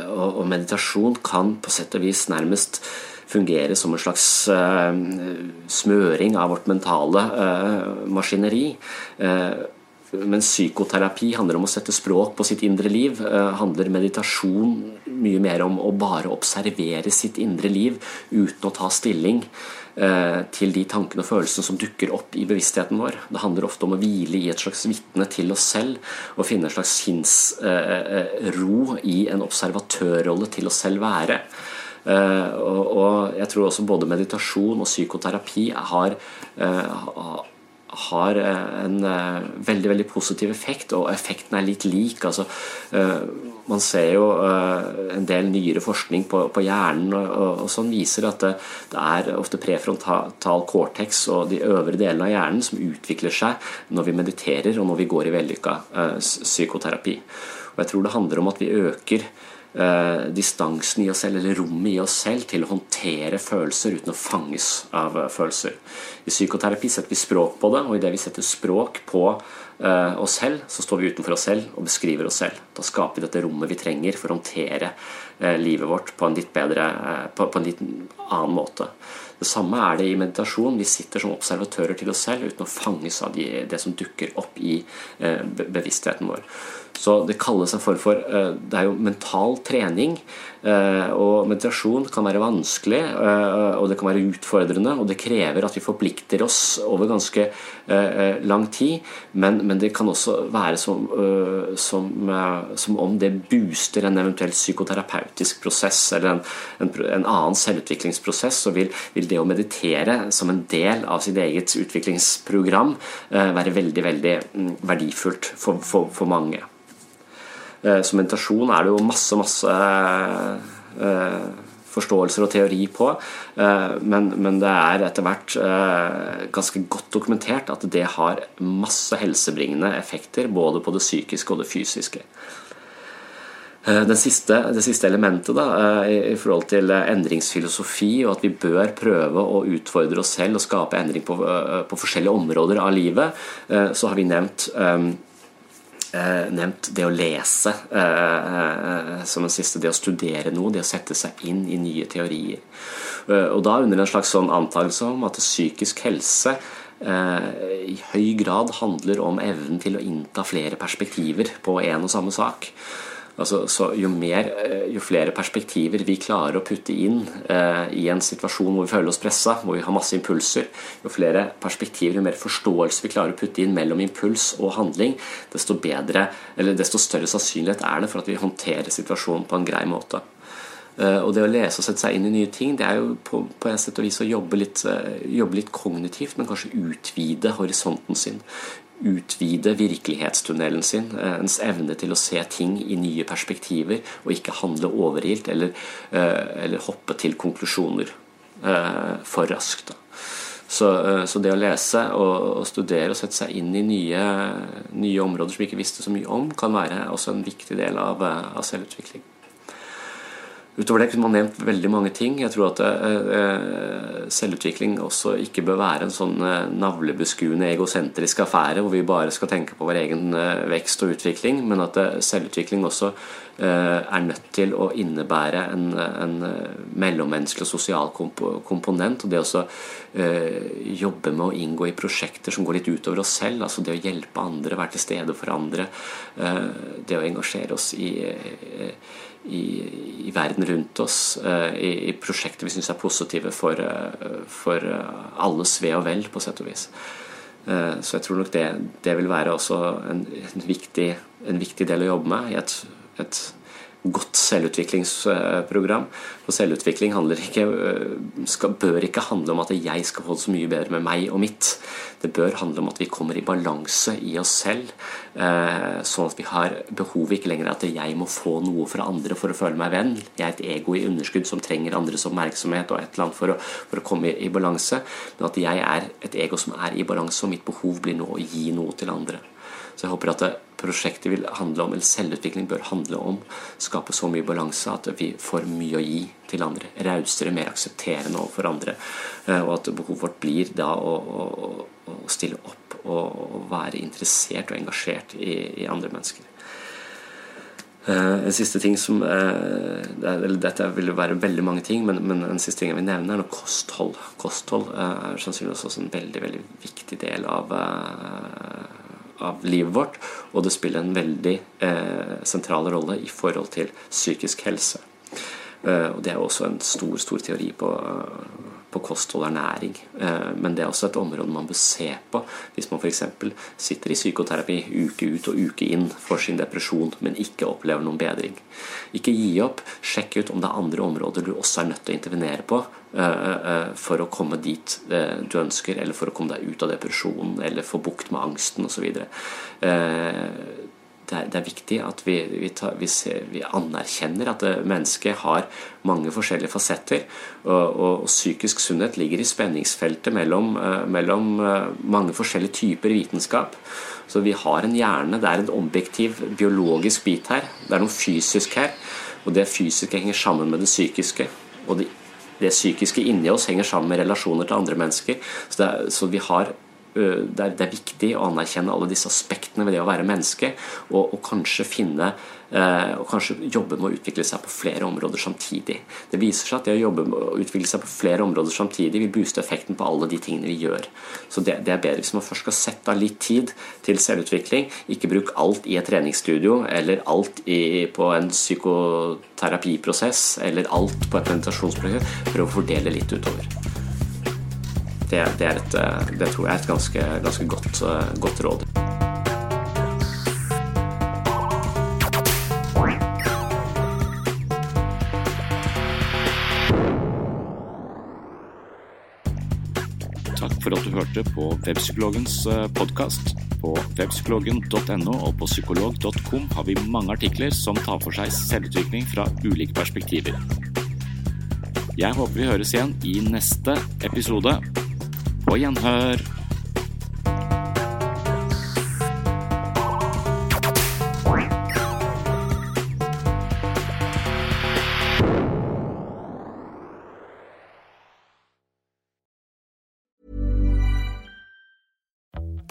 Og meditasjon kan på sett og vis nærmest fungere som en slags smøring av vårt mentale maskineri. Mens psykoterapi handler om å sette språk på sitt indre liv, eh, handler meditasjon mye mer om å bare observere sitt indre liv uten å ta stilling eh, til de tankene og følelsene som dukker opp i bevisstheten vår. Det handler ofte om å hvile i et slags vitne til oss selv og finne en slags sinnsro eh, i en observatørrolle til oss selv være. Og jeg tror også både meditasjon og psykoterapi har har eh, en eh, veldig veldig positiv effekt, og effekten er litt lik. Altså, eh, man ser jo en del nyere forskning på, hjernen og, og, sånn viser at det, det, er ofte prefrontal cortex og de øvre delene av hjernen som utvikler seg når vi mediterer og når vi går i vellykka psykoterapi. Og jeg tror det handler om at vi øker eh, distansen i oss selv, eller rommet i oss selv, til å håndtere følelser uten å fanges av uh, følelser. I psykoterapi setter vi språk på det, og idet vi setter språk på eh, oss selv, så står vi utenfor oss selv og beskriver oss selv. Da skaper vi dette rommet vi trenger for å håndtere eh, livet vårt på en litt bedre, eh, på, på en litt annen måte. Det samme er det i meditasjon. Vi sitter som observatører til oss selv uten å fanges av de, det som dukker opp i eh, bevisstheten vår. Så det kalles en form for eh, Det er jo mental trening. Eh, og meditasjon kan være vanskelig, eh, og det kan være utfordrende, og det krever at vi forplikter oss over ganske lang tid. Men, men det kan også være som, som, som, om det booster en eventuell psykoterapeutisk prosess eller en, en, en annen selvutviklingsprosess. Så vil, vil, det å meditere som en del av sitt eget utviklingsprogram være veldig, veldig mm, verdifullt for, for, for mange. Eh, som meditasjon er det jo masse, masse eh, forståelser og teori på, eh, men, men det er etter hvert ganske godt dokumentert at det har masse helsebringende effekter både på det psykiske og det fysiske. Siste, det siste elementet da, i forhold til endringsfilosofi og at vi bør prøve å utfordre oss selv og skape endring på, på forskjellige områder av livet, så har vi nevnt eh, nevnt det å lese eh, eh, som en siste. Det å studere noe, det å sette seg inn i nye teorier. Eh, og da under en slags sånn antakelse om at psykisk helse eh, i høy grad handler om evnen til å innta flere perspektiver på en og samme sak. Altså, så jo, mer, eh, jo, flere perspektiver vi klarer å putte inn eh, i en situasjon hvor vi føler oss pressa, hvor vi har masse impulser, jo flere perspektiver, jo mer forståelse vi klarer å putte inn mellom impuls og handling, desto, bedre, desto større sannsynlighet er det for at vi håndterer situasjonen på en grei måte. Eh, og det å lese og sette seg inn i nye ting, det er jo på, på en sett og vis å jobbe litt, uh, jobbe litt, kognitivt, men kanskje utvide horisonten sin utvide virkelighetstunnelen sin, eh, ens evne til å se ting i nye perspektiver, og ikke handle overilt eller, eh, eller hoppe til konklusjoner eh, for raskt. Så, så, det å lese og, og, studere og sette seg inn i nye, nye områder som vi ikke visste så mye om, kan være også en viktig del av, av selvutvikling. Utover det kunne man nevnt veldig mange ting. Jeg tror at uh, selvutvikling også ikke bør være en sånn uh, navlebeskuende egosentrisk affære hvor vi bare skal tenke på vår egen vekst og utvikling, men at selvutvikling også er nødt til å innebære en, en mellommenneskelig og sosial komponent. Og det å jobbe med å inngå i prosjekter som går litt utover oss selv, altså det å hjelpe andre, være til stede for andre, det å engasjere oss i i, i, verden rundt oss, eh, i, i prosjekter vi syns er positive for, eh, for eh, alles ve og vel, på sett og vis. Så jeg tror nok det, det vil være også en, en, viktig, en viktig, del å jobbe med i et, et godt selvutviklingsprogram. For selvutvikling ikke, skal, bør ikke handle om at jeg skal få det så mye bedre med meg og mitt. Det bør handle om at vi kommer i balanse i oss selv, sånn at vi har behovet ikke lenger at jeg må få noe fra andre for å føle meg venn. Jeg er et ego i underskudd som trenger andres oppmerksomhet og et eller annet for å, for å komme i balanse. Men at jeg er et ego som er i balanse, og mitt behov blir nå å gi noe til andre. Så jeg håper at prosjektet vil handle om, eller selvutvikling bør handle om, skape så mye balanse at vi får mye å gi til andre. Rausere, mer aksepterende overfor andre. Eh, og at behovet vårt blir da å, å, å stille opp og være interessert og engasjert i, i andre mennesker. Uh, en siste ting som uh, Dette vil være veldig mange ting, men, men, en siste ting jeg vil nevne, er noe kosthold. Kosthold er sannsynligvis også en veldig veldig viktig del av av livet vårt, og det spiller en veldig eh, sentral rolle i forhold til psykisk helse. Eh, og Det er også en stor stor teori på, på kosthold og ernæring. Eh, men det er også et område man bør se på hvis man f.eks. sitter i psykoterapi uke ut og uke inn for sin depresjon, men ikke opplever noen bedring. Ikke gi opp. Sjekk ut om det er andre områder du også er nødt til å intervenere på eh, for å komme dit du ønsker, eller for å komme deg ut av depresjonen, eller få bukt med angsten osv det er, det er, viktig at vi, vi, tar, vi, ser, vi anerkjenner at mennesket har mange forskjellige fasetter. Og, og, psykisk sunnhet ligger i spenningsfeltet mellom, mellom mange forskjellige typer vitenskap. Så vi har en hjerne. Det er en objektiv biologisk bit her. Det er noe fysisk her. Og det fysiske henger sammen med det psykiske. Og det, det psykiske inni oss henger sammen med relasjoner til andre mennesker. Så, er, så vi har det er, det er, viktig å anerkjenne alle disse aspektene ved det å være menneske, og, og kanskje finne og kanskje jobbe med å utvikle seg på flere områder samtidig. Det viser seg at det å jobbe med å utvikle seg på flere områder samtidig vil booste effekten på alle de tingene vi gjør. Så det, det er bedre hvis man først skal sette av litt tid til selvutvikling. Ikke bruk alt i et treningsstudio eller alt i, på en psykoterapiprosess eller alt på et meditasjonsprosjekt. Prøv å fordele litt utover det, det, et, eh, det, tror jeg er et ganske, ganske godt, eh, godt råd. Hørte på Webpsykologens eh, podkast. På webpsykologen.no og på psykolog.com har vi mange artikler som tar for seg selvutvikling fra ulike perspektiver. Jeg håper vi høres igjen i neste episode. På gjenhør.